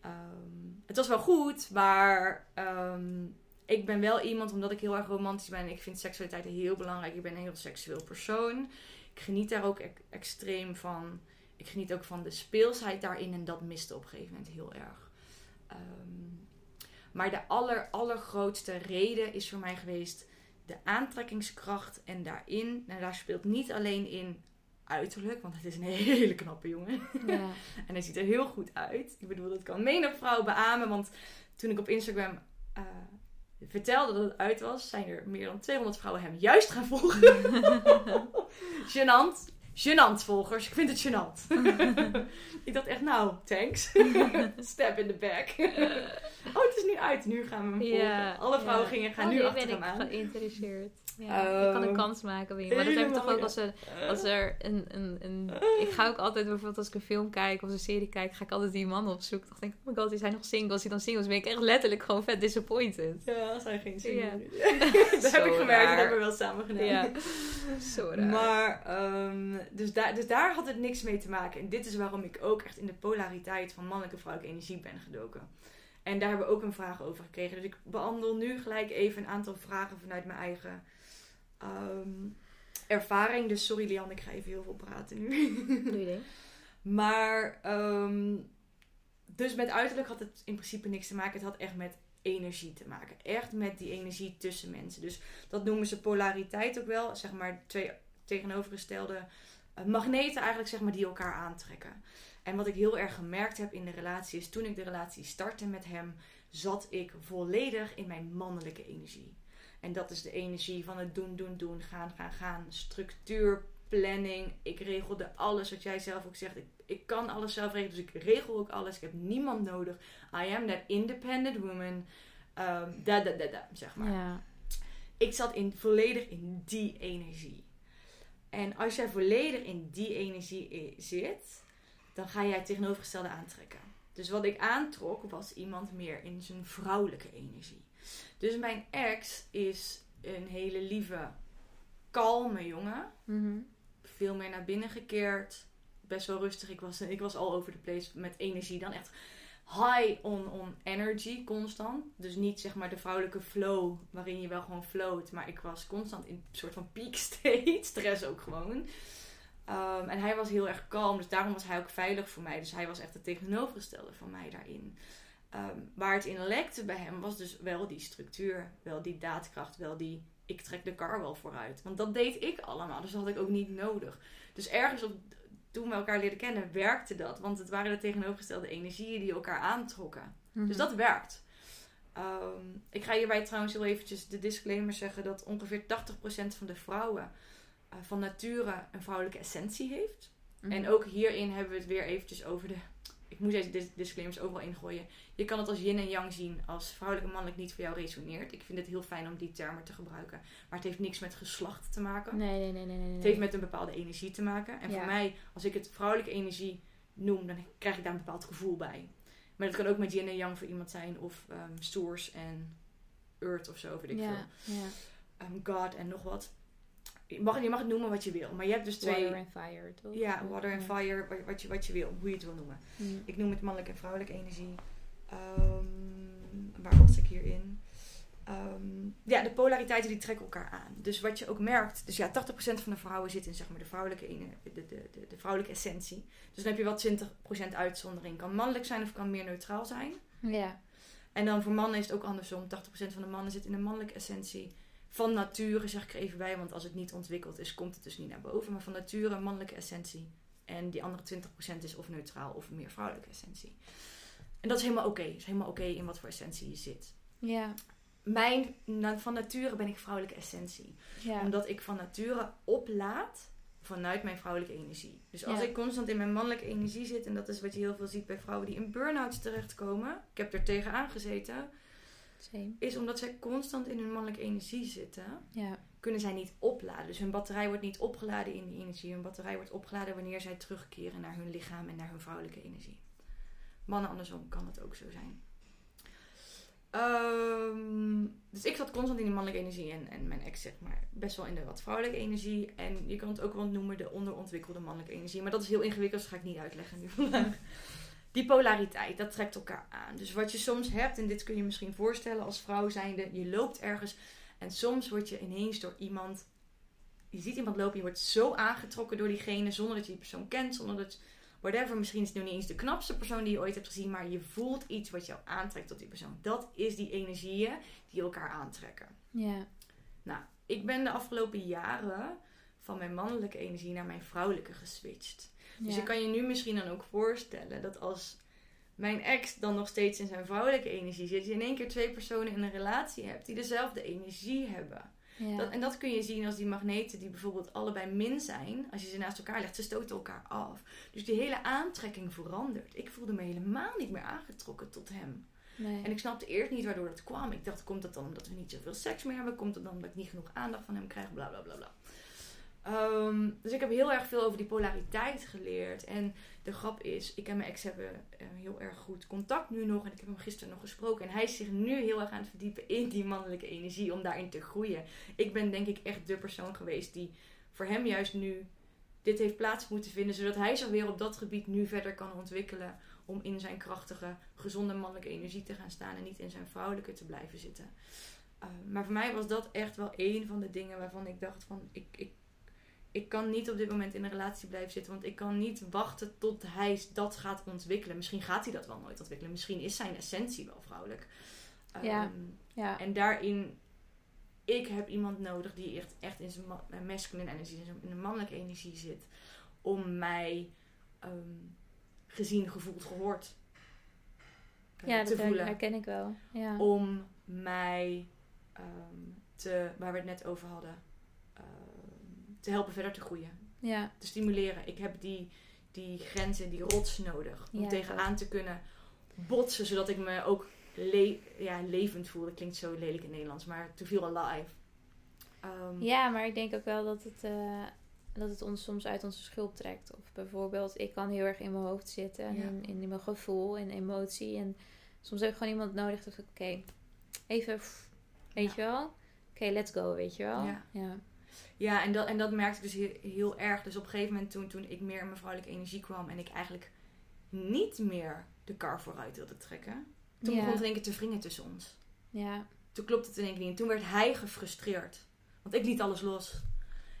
Ehm, het was wel goed, maar ehm, ik ben wel iemand, omdat ik heel erg romantisch ben. Ik vind seksualiteit heel belangrijk. Ik ben een heel seksueel persoon. Ik geniet daar ook extreem van. Ik geniet ook van de speelsheid daarin. En dat miste op een gegeven moment heel erg. Ehm, maar de aller, allergrootste reden is voor mij geweest de aantrekkingskracht. En daarin, nou daar speelt niet alleen in uiterlijk, want het is een hele knappe jongen. Ja. En hij ziet er heel goed uit. Ik bedoel, dat kan menig vrouw beamen. Want toen ik op Instagram eh, vertelde dat het uit was, zijn er meer dan 200 vrouwen hem juist gaan volgen. Gênant. Gênant volgers. Ik vind het gênant. ik dacht echt, nou, thanks. Step in the back. oh, het is nu uit. Nu gaan we hem volgen. Ja, Alle vrouwen ja. gingen, gaan Oh, nu achter ben hem ik aan. geïnteresseerd. Ja, ik kan een Oh. kans maken je. Maar dat heb ik toch ook als er, als er een, een, een... Ik ga ook altijd bijvoorbeeld als ik een film kijk of een serie kijk, ga ik altijd die man opzoeken. Dan denk ik, oh my god, die zijn nog single. Als hij dan single is, ben ik echt letterlijk gewoon vet disappointed. Ja, als hij geen heeft. dat heb ik gemerkt. Dat hebben we wel samen gedaan. Ja, zo raar. Maar ehm, dus, daar, dus daar had het niks mee te maken. En dit is waarom ik ook echt in de polariteit van mannelijke en vrouwelijke energie ben gedoken. En daar hebben we ook een vraag over gekregen. Dus ik behandel nu gelijk even een aantal vragen vanuit mijn eigen ehm, ervaring. Dus sorry Lian, ik ga even heel veel praten nu. Doe je ding. Maar, ehm, dus met uiterlijk had het in principe niks te maken. Het had echt met energie te maken. Echt met die energie tussen mensen. Dus dat noemen ze polariteit ook wel. Zeg maar twee tegenovergestelde uh, magneten eigenlijk, zeg maar, die elkaar aantrekken. En wat ik heel erg gemerkt heb in de relatie is toen ik de relatie startte met hem, zat ik volledig in mijn mannelijke energie. En dat is de energie van het doen, doen, doen, gaan, gaan, gaan. Structuur, planning. Ik regelde alles wat jij zelf ook zegt. Ik, ik kan alles zelf regelen, dus ik regel ook alles. Ik heb niemand nodig. I am that independent woman. Um, da, da, da, da, zeg maar. Ja. Ik zat in, volledig in die energie. En als jij volledig in die energie zit, dan ga jij het tegenovergestelde aantrekken. Dus wat ik aantrok was iemand meer in zijn vrouwelijke energie. Dus mijn ex is een hele lieve, kalme jongen. Mhm. Veel meer naar binnen gekeerd. Best wel rustig. Ik was, ik was al over de place met energie. Dan echt high on, on energy, constant. Dus niet zeg maar de vrouwelijke flow, waarin je wel gewoon float. Maar ik was constant in een soort van peak state. Stress ook gewoon. Um, en hij was heel erg kalm, dus daarom was hij ook veilig voor mij. Dus hij was echt het tegenovergestelde van mij daarin. Um, waar het in lekte bij hem was dus wel die structuur, wel die daadkracht, wel die ik trek de kar wel vooruit. Want dat deed ik allemaal, dus dat had ik ook niet nodig. Dus ergens op, toen we elkaar leerden kennen, werkte dat. Want het waren de tegenovergestelde energieën die elkaar aantrokken. Dus Mhm. dat werkt. Um, ik ga hierbij trouwens heel eventjes de disclaimer zeggen dat ongeveer 80% van de vrouwen uh, van nature een vrouwelijke essentie heeft. Mhm. En ook hierin hebben we het weer eventjes over de... Ik moet deze dis- disclaimers overal ingooien. Je kan het als yin en yang zien als vrouwelijk en mannelijk niet voor jou resoneert. Ik vind het heel fijn om die termen te gebruiken. Maar het heeft niks met geslacht te maken. Nee, nee, nee, nee, nee. Het heeft met een bepaalde energie te maken. En Ja. voor mij, als ik het vrouwelijke energie noem, dan krijg ik daar een bepaald gevoel bij. Maar dat kan ook met yin en yang voor iemand zijn. Of um, source en earth of zo, weet ik ja, veel. ja. Um, God en nog wat. Je mag, je mag het noemen wat je wil. Maar je hebt dus twee... Water and fire, toch? Ja, water and fire, wat- je, wat je wil, hoe je het wil noemen. Mm. Ik noem het mannelijke en vrouwelijke energie. Ehm, waar was ik hierin? Ehm, ja, de polariteiten die trekken elkaar aan. Dus wat je ook merkt, dus ja, 80% van de vrouwen zit in zeg maar, de, vrouwelijke ene, de, de, de, de vrouwelijke essentie. Dus dan heb je wel 20% uitzondering. Kan mannelijk zijn of kan meer neutraal zijn. Ja. En dan voor mannen is het ook andersom. 80% van de mannen zit in de mannelijke essentie. Van nature zeg ik er even bij, want als het niet ontwikkeld is, komt het dus niet naar boven. Maar van nature een mannelijke essentie. En die andere 20% is of neutraal of meer vrouwelijke essentie. En dat is helemaal oké. Het is helemaal oké in wat voor essentie je zit. Ja. Mijn, van nature ben ik vrouwelijke essentie. Ja. Omdat ik van nature oplaad vanuit mijn vrouwelijke energie. Dus als Ja. ik constant in mijn mannelijke energie zit, en dat is wat je heel veel ziet bij vrouwen die in burn-outs terechtkomen. Ik heb er tegenaan gezeten Same. is omdat zij constant in hun mannelijke energie zitten, Ja. kunnen zij niet opladen. Dus hun batterij wordt niet opgeladen in die energie. Hun batterij wordt opgeladen wanneer zij terugkeren naar hun lichaam en naar hun vrouwelijke energie. Mannen andersom kan het ook zo zijn. Ehm, dus ik zat constant in die mannelijke energie en, en mijn ex zeg maar best wel in de wat vrouwelijke energie. En je kan het ook wel noemen de onderontwikkelde mannelijke energie. Maar dat is heel ingewikkeld, dus ga ik niet uitleggen nu vandaag. Die polariteit, dat trekt elkaar aan. Dus wat je soms hebt, en dit kun je misschien voorstellen als vrouw zijnde, je loopt ergens en soms word je ineens door iemand, je ziet iemand lopen, je wordt zo aangetrokken door diegene zonder dat je die persoon kent, zonder dat, whatever, misschien is het nu niet eens de knapste persoon die je ooit hebt gezien, maar je voelt iets wat jou aantrekt tot die persoon. Dat is die energieën die elkaar aantrekken. Ja. Nou, ik ben de afgelopen jaren van mijn mannelijke energie naar mijn vrouwelijke geswitcht. Dus Ja. je kan je nu misschien dan ook voorstellen dat als mijn ex dan nog steeds in zijn vrouwelijke energie zit, je in één keer twee personen in een relatie hebt die dezelfde energie hebben. Ja. Dat, en dat kun je zien als die magneten die bijvoorbeeld allebei min zijn. Als je ze naast elkaar legt, ze stoten elkaar af. Dus die hele aantrekking verandert. Ik voelde me helemaal niet meer aangetrokken tot hem. nee. En ik snapte eerst niet waardoor dat kwam. Ik dacht, komt dat dan omdat we niet zoveel seks meer hebben? Komt het dan omdat ik niet genoeg aandacht van hem krijg? Bla bla bla bla. Ehm, dus ik heb heel erg veel over die polariteit geleerd. En de grap is, ik en mijn ex hebben eh, heel erg goed contact nu nog. En ik heb hem gisteren nog gesproken. En hij is zich nu heel erg aan het verdiepen in die mannelijke energie. Om daarin te groeien. Ik ben denk ik echt de persoon geweest die voor hem juist nu dit heeft plaats moeten vinden, zodat hij zich weer op dat gebied nu verder kan ontwikkelen. Om in zijn krachtige, gezonde mannelijke energie te gaan staan en niet in zijn vrouwelijke te blijven zitten. Uh, maar voor mij was dat echt wel een van de dingen waarvan ik dacht van ik, ik kan niet op dit moment in een relatie blijven zitten. Want ik kan niet wachten tot hij dat gaat ontwikkelen. Misschien gaat hij dat wel nooit ontwikkelen. Misschien is zijn essentie wel vrouwelijk. Ja. Um, ja. En daarin, ik heb iemand nodig die echt, echt in zijn ma- masculine energie, in de mannelijke energie zit. Om mij um, gezien, gevoeld, gehoord uh, ja, te dat voelen. herken ik wel. Ja. Om mij um, te, waar we het net over hadden, te helpen verder te groeien. Ja. Te stimuleren. Ik heb die, die grenzen, die rots nodig. Om ja, tegenaan te kunnen botsen. Zodat ik me ook le ja, levend voel. Dat klinkt zo lelijk in Nederlands. Maar to feel alive. Um, ja, maar ik denk ook wel dat het, uh, dat het ons soms uit onze schulp trekt. Of bijvoorbeeld, ik kan heel erg in mijn hoofd zitten. En in, in, mijn gevoel en emotie. En soms heb ik gewoon iemand nodig. Dat ik, oké, even, weet je wel. Oké, let's go, weet je wel. ja. Ja, en dat, en dat merkte ik dus heel, erg. Dus op een gegeven moment toen, toen ik meer in mijn vrouwelijke energie kwam en ik eigenlijk niet meer de kar vooruit wilde trekken. Toen begon het één keer te wringen tussen ons. Ja. Toen klopte het in één keer niet. En toen werd hij gefrustreerd. Want ik liet alles los.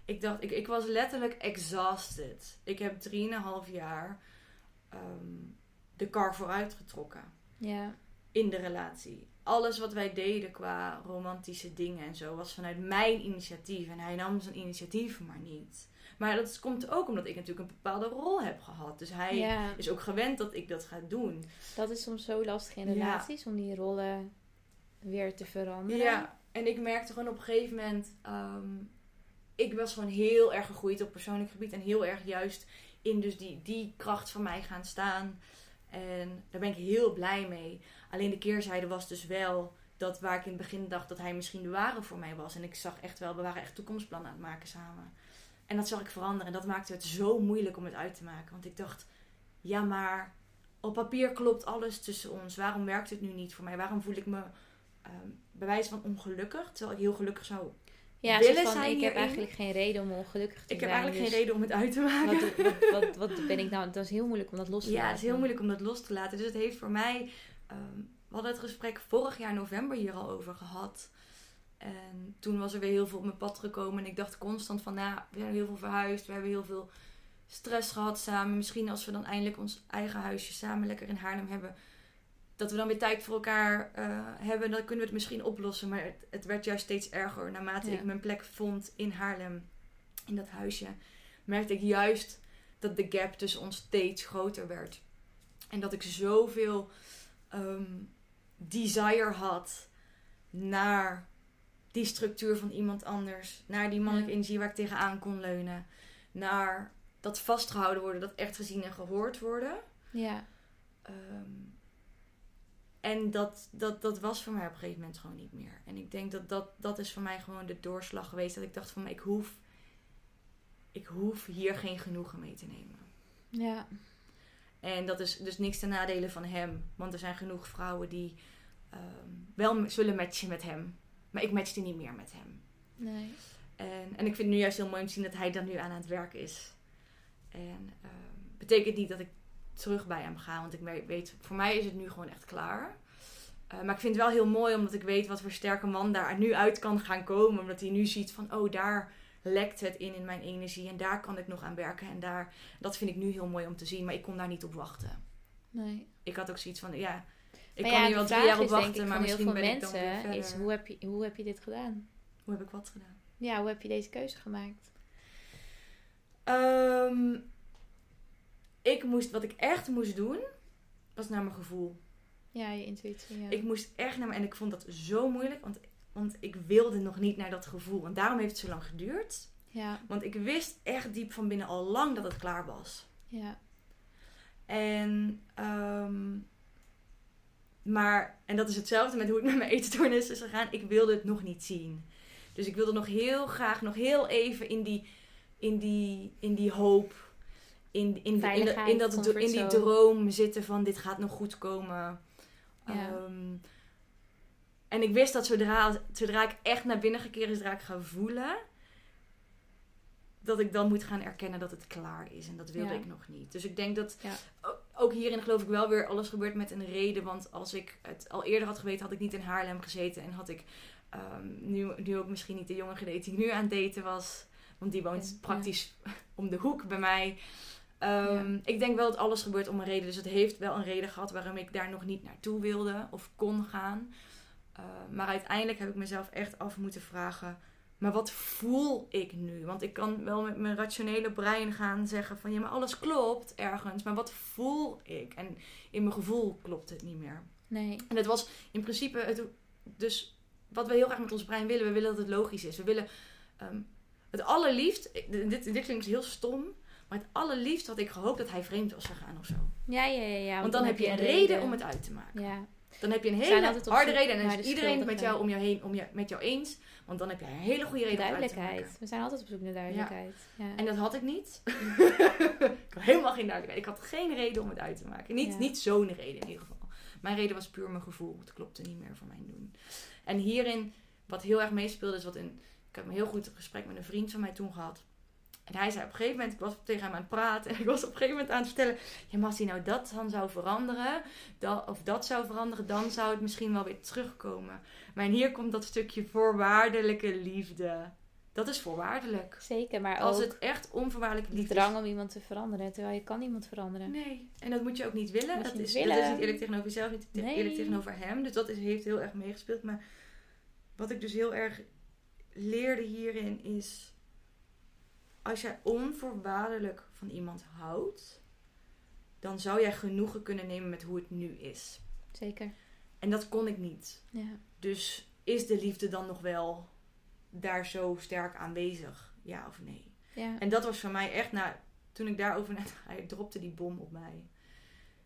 Ik dacht, ik, ik was letterlijk exhausted. Ik heb drieënhalf jaar um, de kar vooruit getrokken. Ja. In de relatie alles wat wij deden qua romantische dingen en zo was vanuit mijn initiatief. En hij nam zijn initiatief maar niet. Maar dat komt ook omdat ik natuurlijk een bepaalde rol heb gehad. Dus hij is ook gewend dat ik dat ga doen. Dat is soms zo lastig in relaties om die rollen weer te veranderen. Ja, en ik merkte gewoon op een gegeven moment. Ehm, ik was gewoon heel erg gegroeid op persoonlijk gebied. En heel erg juist in dus die, die kracht van mij gaan staan. En daar ben ik heel blij mee. Alleen de keerzijde was dus wel dat waar ik in het begin dacht dat hij misschien de ware voor mij was. En ik zag echt wel, we waren echt toekomstplannen aan het maken samen. En dat zag ik veranderen. En dat maakte het zo moeilijk om het uit te maken. Want ik dacht, ja maar op papier klopt alles tussen ons. Waarom werkt het nu niet voor mij? Waarom voel ik me um, bij wijze van ongelukkig? Terwijl ik heel gelukkig zou ja, willen van, zijn Ik heb eigenlijk geen reden om ongelukkig te ik zijn. Ik heb eigenlijk geen dus reden om het uit te maken. Wat, wat, wat, wat, ben ik nou? Dat is heel moeilijk om dat los te ja, laten. Ja, het is heel moeilijk om dat los te laten. Dus het heeft voor mij Ehm, we hadden het gesprek vorig jaar november hier al over gehad. En toen was er weer heel veel op mijn pad gekomen. En ik dacht constant van, nou, we hebben heel veel verhuisd. We hebben heel veel stress gehad samen. Misschien als we dan eindelijk ons eigen huisje samen lekker in Haarlem hebben. Dat we dan weer tijd voor elkaar uh, hebben. Dan kunnen we het misschien oplossen. Maar het, het werd juist steeds erger. Naarmate ik mijn plek vond in Haarlem. In dat huisje. Merkte ik juist dat de gap tussen ons steeds groter werd. En dat ik zoveel um, desire had naar die structuur van iemand anders. Naar die mannelijke energie waar ik tegenaan kon leunen. Naar dat vastgehouden worden, dat echt gezien en gehoord worden. Ja. Um, en dat, dat, dat was voor mij op een gegeven moment gewoon niet meer. En ik denk dat dat, dat is voor mij gewoon de doorslag geweest. Dat ik dacht van, ik hoef, ik hoef hier geen genoegen mee te nemen. Ja. En dat is dus niks ten nadele van hem. Want er zijn genoeg vrouwen die um, wel zullen matchen met hem. Maar ik matchte niet meer met hem. Nee. En, en ik vind het nu juist heel mooi om te zien dat hij dan nu aan het werk is. En um, betekent niet dat ik terug bij hem ga. Want ik weet, voor mij is het nu gewoon echt klaar. Uh, maar ik vind het wel heel mooi omdat ik weet wat voor sterke man daar nu uit kan gaan komen. Omdat hij nu ziet van, oh daar lekt het in in mijn energie. En daar kan ik nog aan werken. En daar, dat vind ik nu heel mooi om te zien. Maar ik kon daar niet op wachten. Nee. Ik had ook zoiets van, ja, ik kan hier wel drie jaar op wachten. Maar misschien ben mensen, ik dan is hoe heb, je, hoe heb je dit gedaan? Hoe heb ik wat gedaan? Ja, hoe heb je deze keuze gemaakt? Um, ik moest, wat ik echt moest doen, was naar mijn gevoel. Ja, je intuïtie. Ja. Ik moest echt naar mijn, en ik vond dat zo moeilijk, want want ik wilde nog niet naar dat gevoel. En daarom heeft het zo lang geduurd. Ja. Want ik wist echt diep van binnen al lang dat het klaar was. Ja. En, um, maar, en dat is hetzelfde met hoe het met mijn etenstoornis is gegaan. Ik wilde het nog niet zien. Dus ik wilde nog heel graag, nog heel even in die, in die, in die hoop, in, in, in, in, dat, in die droom zitten van dit gaat nog goed komen. Ja. Um, en ik wist dat zodra, zodra ik echt naar binnen gekeerd is, zodra ik ga voelen, dat ik dan moet gaan erkennen dat het klaar is. En dat wilde Ja. ik nog niet. Dus ik denk dat Ja. ook hierin geloof ik wel weer alles gebeurt met een reden. Want als ik het al eerder had geweten, had ik niet in Haarlem gezeten. En had ik ehm, nu, nu ook misschien niet de jongen gedate die ik nu aan het daten was. Want die woont ja. praktisch om de hoek bij mij. Ehm, Ik denk wel dat alles gebeurt om een reden. Dus het heeft wel een reden gehad waarom ik daar nog niet naartoe wilde of kon gaan. Eh, maar uiteindelijk heb ik mezelf echt af moeten vragen. Maar wat voel ik nu? Want ik kan wel met mijn rationele brein gaan zeggen van ja, maar alles klopt ergens. Maar wat voel ik? En in mijn gevoel klopt het niet meer. Nee. En het was in principe het, dus wat we heel graag met ons brein willen. We willen dat het logisch is. We willen ehm, het allerliefst. Dit, dit klinkt heel stom. Maar het allerliefst had ik gehoopt dat hij vreemd was gegaan of zo. Ja, ja, ja. ja Want dan heb je een reden om het uit te maken. Ja, Dan heb je een hele harde reden. En dan is de iedereen het met jou om je heen, om je, met jou eens. Want dan heb je een hele goede reden om het uit te maken. duidelijkheid. We zijn altijd op zoek naar duidelijkheid. Ja. En dat had ik niet. ik had helemaal geen duidelijkheid. Ik had geen reden om het uit te maken. Niet, Ja. niet zo'n reden in ieder geval. Mijn reden was puur mijn gevoel. Het klopte niet meer voor mijn doen. En hierin, wat heel erg meespeelde, is wat in... Ik heb een heel goed gesprek met een vriend van mij toen gehad. En hij zei op een gegeven moment, ik was tegen hem aan het praten. En ik was op een gegeven moment aan het vertellen. Ja, maar als hij nou dat dan zou veranderen. Dat, of dat zou veranderen, dan zou het misschien wel weer terugkomen. Maar hier komt dat stukje voorwaardelijke liefde. Dat is voorwaardelijk. Zeker, maar Als ook het echt onvoorwaardelijke de liefde drang om iemand te veranderen. Terwijl je kan niemand veranderen. Nee, en dat moet je ook niet willen. Moet Dat niet is, willen. dat is niet eerlijk tegenover jezelf, niet Nee. eerlijk tegenover hem. Dus dat is, heeft heel erg meegespeeld. Maar wat ik dus heel erg leerde hierin is... Als jij onvoorwaardelijk van iemand houdt... dan zou jij genoegen kunnen nemen met hoe het nu is. Zeker. En dat kon ik niet. Ja. Dus is de liefde dan nog wel daar zo sterk aanwezig? Ja of nee? Ja. En dat was voor mij echt, nou, toen ik daarover net, hij dropte die bom op mij.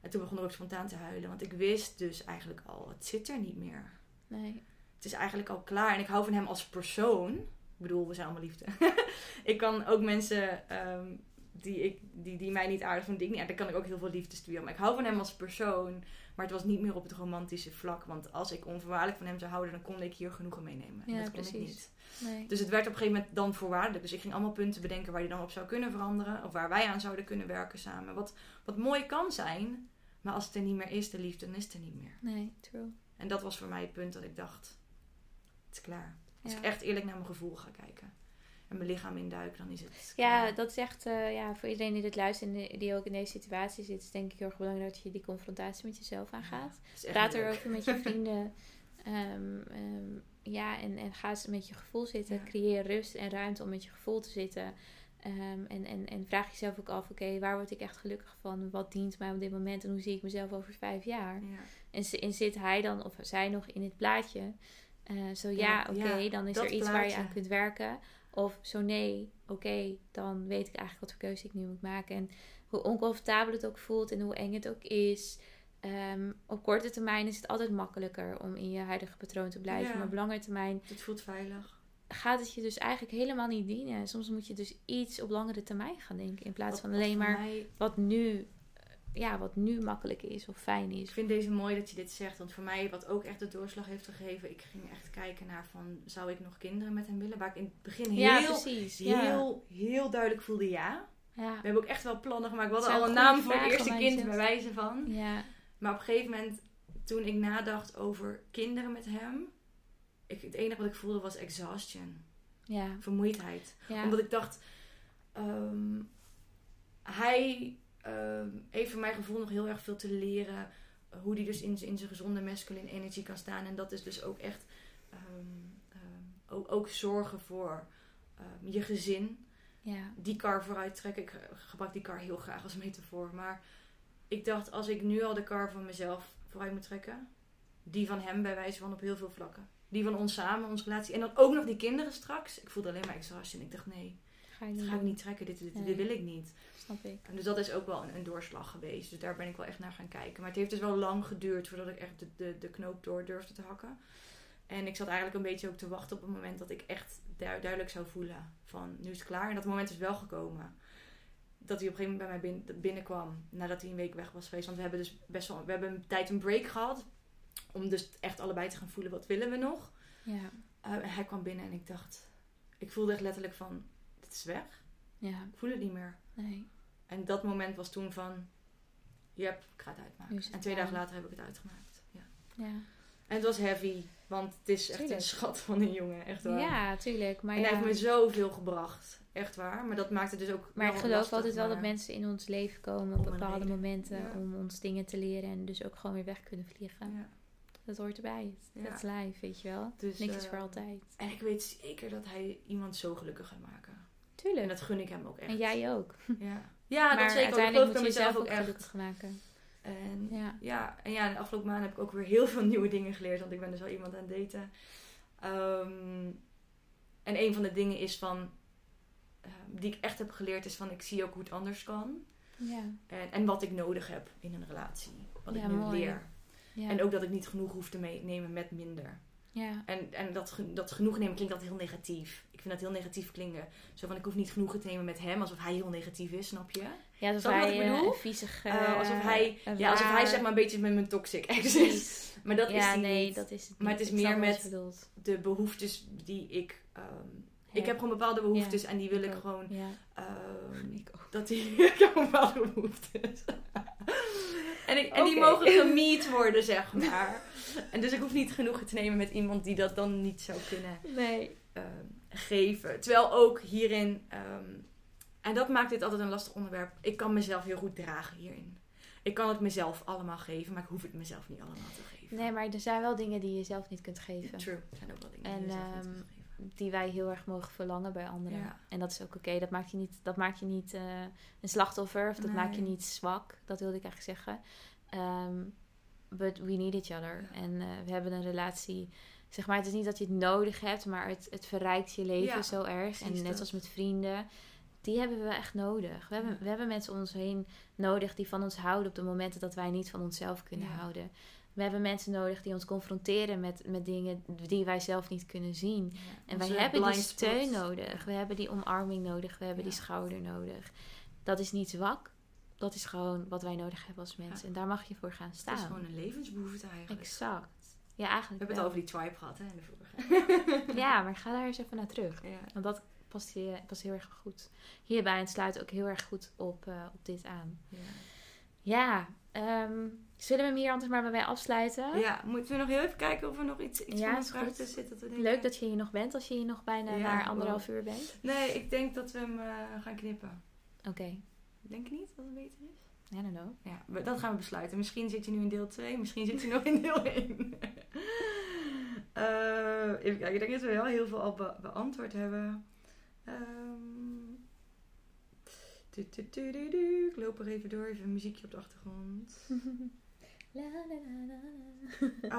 En toen begon ik ook spontaan te huilen, want ik wist dus eigenlijk al, het zit er niet meer. Nee. Het is eigenlijk al klaar en ik hou van hem als persoon. Ik bedoel, we zijn allemaal liefde. ik kan ook mensen ehm, die, ik, die, die mij niet aardig vinden, die ik niet aardig, daar kan ik ook heel veel liefde sturen. Maar ik hou van hem als persoon, maar het was niet meer op het romantische vlak. Want als ik onvoorwaardelijk van hem zou houden, dan kon ik hier genoegen meenemen. En Ja, dat kon ik precies. niet. Nee. Dus het werd op een gegeven moment dan voorwaardelijk. Dus ik ging allemaal punten bedenken waar hij dan op zou kunnen veranderen. Of waar wij aan zouden kunnen werken samen. Wat, wat mooi kan zijn. Maar als het er niet meer is, de liefde, dan is het er niet meer. Nee, true. En dat was voor mij het punt dat ik dacht, het is klaar. Als Ja. ik echt eerlijk naar mijn gevoel ga kijken. En mijn lichaam induik, dan is het Ja, klaar. dat is echt eh, ja, voor iedereen die dit luistert en die- ook in deze situatie zit, is denk ik heel erg belangrijk dat je die confrontatie met jezelf aangaat. Praat erover met je vrienden. Ehm, ehm, ja, en, en ga eens met je gevoel zitten. Ja. Creëer rust en ruimte om met je gevoel te zitten. Ehm, en, en, en vraag jezelf ook af, oké, waar word ik echt gelukkig van? Wat dient mij op dit moment en hoe zie ik mezelf over vijf jaar? Ja. En zit hij dan of zij nog in het plaatje? Eh, zo ja, Ja, oké, ja, dan is er iets waar je aan kunt werken. Of zo nee, oké, dan weet ik eigenlijk wat voor keuze ik nu moet maken. En hoe oncomfortabel het ook voelt en hoe eng het ook is. Ehm, op korte termijn is het altijd makkelijker om in je huidige patroon te blijven. Ja. Maar op lange termijn Het voelt veilig. gaat het je dus eigenlijk helemaal niet dienen. Soms moet je dus iets op langere termijn gaan denken. In plaats Wat- van alleen maar mij- wat nu, ja, wat nu makkelijk is of fijn Ik is. vind deze mooi dat je dit zegt. Want voor mij, wat ook echt de doorslag heeft gegeven. Ik ging echt kijken naar van, zou ik nog kinderen met hem willen? Waar ik in het begin Ja, heel, precies. Ja. heel, heel duidelijk voelde ja. ja. We hebben ook echt wel plannen gemaakt. We hadden al een naam voor het eerste kind bij wijze van. ja. Maar op een gegeven moment, toen ik nadacht over kinderen met hem. Ik, het enige wat ik voelde was exhaustion. Ja. Vermoeidheid. Omdat ik dacht, ehm, hij ehm, heeft voor mijn gevoel nog heel erg veel te leren. Hoe hij dus in, in zijn gezonde masculine energy kan staan. En dat is dus ook echt ehm, ehm, ook, ook zorgen voor ehm, je gezin. ja. Die kar vooruit trekken. Ik gebruik die kar heel graag als metafoor. Maar ik dacht, als ik nu al de kar van mezelf vooruit moet trekken. Die van hem bij wijze van op heel veel vlakken. Die van ons samen, onze relatie. En dan ook nog die kinderen straks. Ik voelde alleen maar exhaustion. Ik dacht, nee, Ga dat niet ga ik niet trekken. Dit, dit, Nee. dit wil ik niet. Snap ik. En dus dat is ook wel een, een doorslag geweest. Dus daar ben ik wel echt naar gaan kijken. Maar het heeft dus wel lang geduurd voordat ik echt de, de, de knoop door durfde te hakken. En ik zat eigenlijk een beetje ook te wachten op het moment dat ik echt du- duidelijk zou voelen van nu is het klaar. En dat moment is wel gekomen. Dat hij op een gegeven moment bij mij bin- binnenkwam nadat hij een week weg was geweest. Want we hebben dus best wel, we hebben een tijd een break gehad. Om dus echt allebei te gaan voelen wat willen we nog. Ja. Uh, en hij kwam binnen en ik dacht, ik voelde echt letterlijk van, dit is weg. Ja, Ik voel het niet meer. nee. En dat moment was toen van, yep, ik ga het uitmaken. het En twee dagen later heb ik het uitgemaakt. Ja. Ja, En het was heavy, want het is echt Tuurlijk. een schat van een jongen, echt waar. ja tuurlijk. Maar, en hij ja, heeft me zoveel gebracht, echt waar. Maar dat maakt het dus ook maar ik geloof lastig, altijd wel dat mensen in ons leven komen op bepaalde momenten Ja. om ons dingen te leren en dus ook gewoon weer weg kunnen vliegen. Ja. Dat hoort erbij. Dat is life, weet je wel. Dus, Niks is eh, voor altijd. En ik weet zeker dat hij iemand zo gelukkig gaat maken. En Tuurlijk. dat gun ik hem ook echt. En jij ook. Ja, ja dat maar zeker. Dat uiteindelijk ik moet je jezelf ook ook echt. maken. En Ja. ja, en ja, de afgelopen maanden heb ik ook weer heel veel nieuwe dingen geleerd. Want ik ben dus wel iemand aan het daten. Ehm, en een van de dingen is van... ehm, die ik echt heb geleerd is van... Ik zie ook hoe het anders kan. Ja. En, en wat ik nodig heb in een relatie. Wat Ja, ik nu mooi. leer. Ja. En ook dat ik niet genoeg hoef te me- nemen met minder. Ja. En, en dat, dat genoeg nemen klinkt altijd heel negatief. Ik vind dat heel negatief klinken. Zo van, ik hoef niet genoegen te nemen met hem. Alsof hij heel negatief is, snap je? Ja, alsof hij ik eh, bedoel? een viezig... Eh, eh, alsof hij, een ja, alsof hij zeg maar een beetje met mijn toxic ex is. Maar dat is ja, hij nee, niet. dat is het Maar niet. het is Ik meer met-. De behoeftes die ik... ehm, ik heb gewoon bepaalde behoeftes en die wil ik, gewoon... Ehm, Ik ook. dat die, ik heb bepaalde behoeftes. En, ik, en die mogen gemiet worden, zeg maar. en dus ik hoef niet genoegen te nemen met iemand die dat dan niet zou kunnen Nee. ehm, geven. Terwijl ook hierin, ehm, en dat maakt dit altijd een lastig onderwerp, ik kan mezelf heel goed dragen hierin. Ik kan het mezelf allemaal geven, maar ik hoef het mezelf niet allemaal te geven. Nee, maar er zijn wel dingen die je zelf niet kunt geven. True, er zijn ook wel dingen En, die je zelf niet ehm, kunt geven. Die wij heel erg mogen verlangen bij anderen. Ja. En dat is ook oké. Dat maakt je niet, dat maakt je niet eh, een slachtoffer. Of dat Nee. maakt je niet zwak. Dat wilde ik eigenlijk zeggen. Ehm, but we need each other. Ja. En eh, we hebben een relatie. Zeg maar, het is niet dat je het nodig hebt. Maar het, het verrijkt je leven Ja, zo erg. En net dat. zoals met vrienden. Die hebben we echt nodig. We hebben, we hebben mensen om ons heen nodig die van ons houden op de momenten dat wij niet van onszelf kunnen houden. We hebben mensen nodig die ons confronteren met, met dingen die wij zelf niet kunnen zien. Ja, En wij hebben die steun spots. nodig. We hebben die omarming nodig. We hebben Ja. die schouder nodig. Dat is niet zwak. Dat is gewoon wat wij nodig hebben als mensen. Ja. En daar mag je voor gaan Het is staan. gewoon een levensbehoefte eigenlijk. Exact. Ja, We eigenlijk hebben het over die tribe gehad, hè, in de vorige. Ja, maar ga daar eens even naar terug. Want dat past, hier, past heel erg goed hierbij. En sluit ook heel erg goed op, eh, op dit aan. Ja. Ja, ehm, zullen we hem hier anders maar bij afsluiten? Ja, moeten we nog heel even kijken of er nog iets, iets Ja, van tussen zit. Dat we denken... Leuk dat je hier nog bent, als je hier nog bijna Ja, maar anderhalf uur bent. Nee, ik denk dat we hem eh, gaan knippen. Oké, Denk je niet dat het beter is? I don't know. Ja, dat gaan we besluiten. Misschien zit je nu in deel 2, misschien zit je nog in deel 1. Eh, even kijken, ik denk dat we wel heel veel al be- beantwoord hebben. Ehm, tu- tu- tu- du- du. Ik loop er even door, even een muziekje op de achtergrond. La, la, la, la.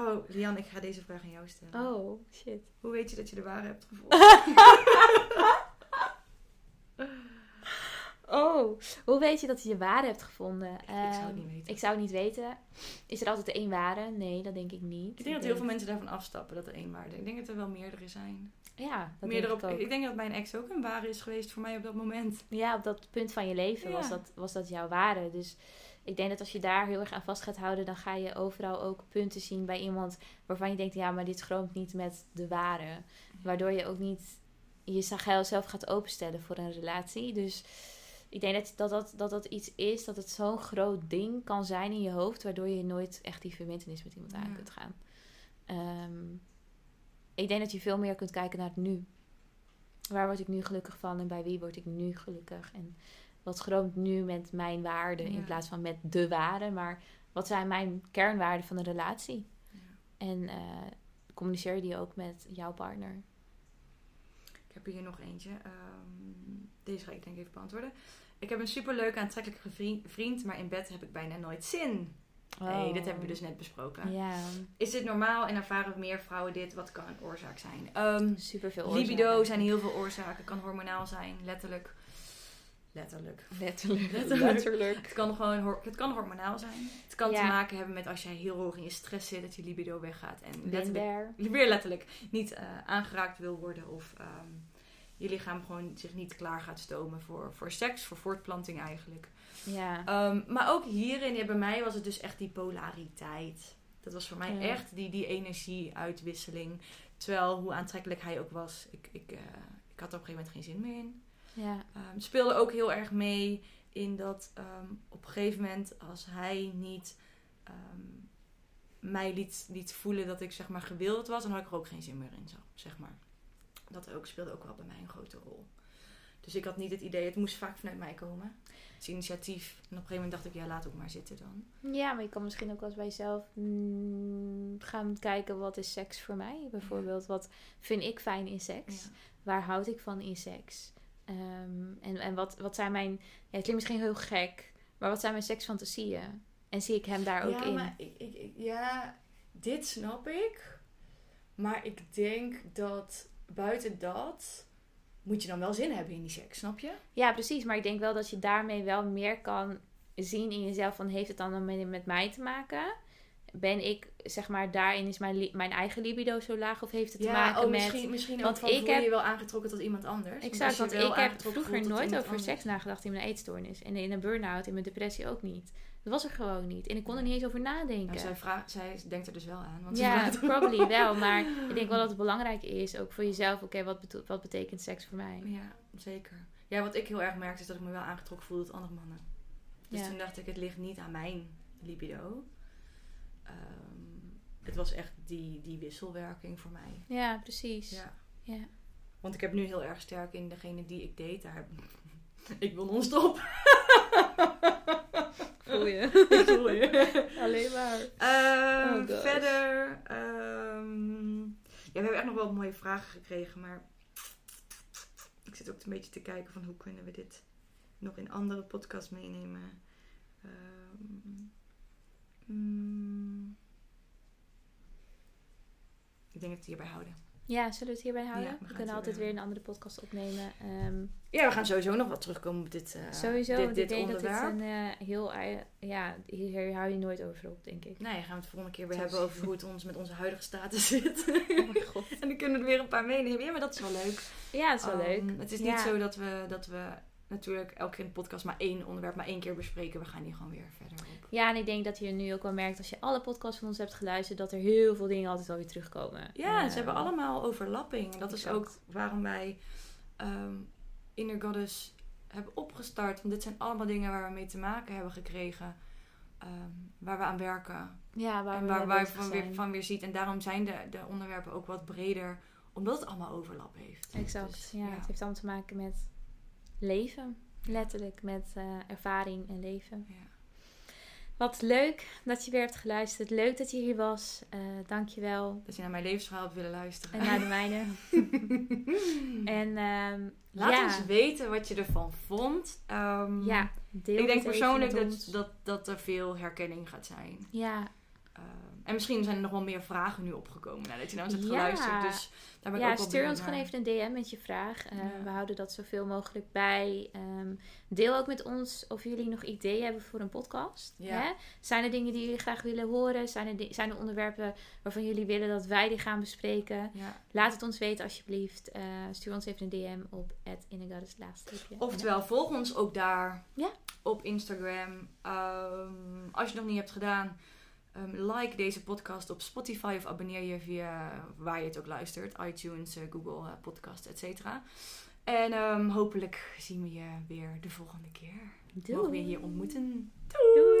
Oh, Lian, ik ga deze vraag aan jou stellen. Oh, shit. Hoe weet je dat je de ware hebt gevonden? Oh, hoe weet je dat je je ware hebt gevonden? ik zou het Ehm, niet weten. Ik zou het niet weten. Is er altijd één ware? Nee, dat denk ik niet. Ik denk dat heel veel mensen daarvan afstappen, dat er één waarde. Ik denk dat er wel meerdere zijn. Ja, dat Meerdere denk ik op, ik denk dat mijn ex ook een ware is geweest voor mij op dat moment. Ja, op dat punt van je leven was, dat, was dat jouw ware. Dus ik denk dat als je daar heel erg aan vast gaat houden, dan ga je overal ook punten zien bij iemand waarvan je denkt, ja, maar dit stroomt niet met de ware. Waardoor je ook niet jezelf gaat openstellen voor een relatie. Dus ik denk dat dat, dat, dat, dat iets is, dat het zo'n groot ding kan zijn in je hoofd, waardoor je nooit echt die verbindenis met iemand aan Ja. kunt gaan. Ehm, ik denk dat je veel meer kunt kijken naar het nu. Waar word ik nu gelukkig van en bij wie word ik nu gelukkig? En wat stroomt nu met mijn waarden in plaats van met de waarden? Maar wat zijn mijn kernwaarden van een relatie? Ja. En eh, communiceer die ook met jouw partner. Ik heb hier nog eentje. Ehm, deze ga ik denk ik even beantwoorden. Ik heb een superleuke aantrekkelijke vriend, maar in bed heb ik bijna nooit zin. Nee, dit hebben we dus net besproken. Oh. Ja, Is dit normaal en ervaren meer vrouwen dit? Wat kan een oorzaak zijn? Ehm, super veel libido zijn heel veel oorzaken. Kan hormonaal zijn, letterlijk. Letterlijk. Letterlijk. Letterlijk. Het kan gewoon het kan hormonaal zijn. Het kan Ja. te maken hebben met als jij heel hoog in je stress zit, dat je libido weggaat. En letterlijk, weer letterlijk niet eh, aangeraakt wil worden of ehm, je lichaam gewoon zich niet klaar gaat stomen voor, voor seks, voor voortplanting eigenlijk. Ja. Ehm, maar ook hierin, ja, bij mij was het dus echt die polariteit. Dat was voor mij Ja. echt die, die energieuitwisseling. Terwijl hoe aantrekkelijk hij ook was, ik, ik, eh, ik had er op een gegeven moment geen zin meer in. Ja. Ehm, speelde ook heel erg mee in dat ehm, op een gegeven moment als hij niet ehm, mij liet, liet voelen dat ik zeg maar gewild was, dan had ik er ook geen zin meer in, zo, zeg maar. Dat ook, speelde ook wel bij mij een grote rol. Dus ik had niet het idee, het moest vaak vanuit mij komen. Het initiatief. En op een gegeven moment dacht ik, ja, laat ook maar zitten dan. Ja, maar je kan misschien ook wel eens bij jezelf mm, gaan kijken wat is seks voor mij. Bijvoorbeeld, wat vind ik fijn in seks? Ja. Waar houd ik van in seks? Ehm, en en wat, wat zijn mijn... Ja, het klinkt misschien heel gek, maar wat zijn mijn seksfantasieën? En zie ik hem daar ook ja, in? Maar ik, ik, ja, dit snap ik. Maar ik denk dat buiten dat moet je dan wel zin hebben in die seks, snap je? Ja, precies. Maar ik denk wel dat je daarmee wel meer kan zien in jezelf van heeft het dan met mij te maken? Ben ik, zeg maar, daarin is mijn, mijn eigen libido zo laag of heeft het te maken oh, met... misschien, misschien want ook van, ik heb- je wel aangetrokken tot iemand anders. Exact, want ik heb vroeger nooit over anders. seks nagedacht in mijn eetstoornis. En in een burn-out, in mijn depressie ook niet. Dat was er gewoon niet. En ik kon er niet eens over nadenken. Nou, zij, vraagt, zij denkt er dus wel aan. Want ze ja, probably wel. Maar ik denk wel dat het belangrijk is, ook voor jezelf. Oké, wat, wat betekent seks voor mij? Ja, zeker. Ja, wat ik heel erg merkte is dat ik me wel aangetrokken voelde tot andere mannen. Dus Ja. toen dacht ik, het ligt niet aan mijn libido. Ehm, het was echt die, die wisselwerking voor mij. Ja, precies. Ja. Ja. Want ik heb nu heel erg sterk in degene die ik. Daar heb... ik wil non-stop. Voel je? Ik voel je. Alleen maar. Ehm, Oh, verder. ehm, ja, we hebben echt nog wel mooie vragen gekregen. Maar ik zit ook een beetje te kijken van hoe kunnen we dit nog in andere podcasts meenemen. Ehm, mm, ik denk dat we het hierbij houden. Ja, zullen we het hierbij houden? Ja, we kunnen altijd weer een andere podcast opnemen. Ehm, Ja, we gaan sowieso nog wat terugkomen op dit, eh, sowieso, dit, ik denk onderwerp. dat dit een eh, heel... ei- Ja, hier hou je nooit over op, denk ik. Nee, gaan we het volgende keer weer Zo hebben over hoe het ons met onze huidige status zit. Oh mijn god. en dan kunnen we er weer een paar meenemen. Ja, maar dat is wel leuk. Ja, het is wel Ehm, leuk. Het is Ja. niet zo dat we, dat we natuurlijk elke keer in de podcast maar één onderwerp maar één keer bespreken. We gaan hier gewoon weer verder op. Ja, en ik denk dat je nu ook wel merkt als je alle podcasts van ons hebt geluisterd, dat er heel veel dingen altijd wel weer terugkomen. Ja, Eh, ze hebben allemaal overlapping. Dat is ook waarom wij ehm Inner Goddess hebben opgestart. Want dit zijn allemaal dingen waar we mee te maken hebben gekregen. ehm, waar we aan werken. Ja, waar en we waar, bezig van weer, van weer ziet. En daarom zijn de, de onderwerpen ook wat breder. Omdat het allemaal overlap heeft. Exact. Dus, ja, het heeft allemaal te maken met leven. Letterlijk met eh, ervaring en leven. Ja. Wat leuk dat je weer hebt geluisterd. Leuk dat je hier was. Eh dankjewel. Dat je naar mijn levensverhaal hebt willen luisteren. En naar de mijne. en ehm, Laat ja, ons weten wat je ervan vond. Ehm, ja, deel ik denk persoonlijk dat, dat, dat er veel herkenning gaat zijn. Ja, Ehm, en misschien zijn er nog wel meer vragen nu opgekomen nadat je naar ons hebt geluisterd. Dus daar ben ik ja ook stuur ons gewoon even een DM met je vraag. Eh, Ja. We houden dat zoveel mogelijk bij. Ehm, deel ook met ons of jullie nog ideeën hebben voor een podcast. Ja. Hè? Zijn er dingen die jullie graag willen horen? Zijn er, zijn er onderwerpen waarvan jullie willen dat wij die gaan bespreken? Ja. Laat het ons weten alsjeblieft. Eh, stuur ons even een DM op het Oftewel, volg ons ook daar Ja. op Instagram. Ehm, als je het nog niet hebt gedaan, ehm, like deze podcast op Spotify of abonneer je via waar je het ook luistert. iTunes, eh, Google eh, Podcast, et cetera. En ehm, hopelijk zien we je weer de volgende keer. Mogen we je hier ontmoeten. Doei!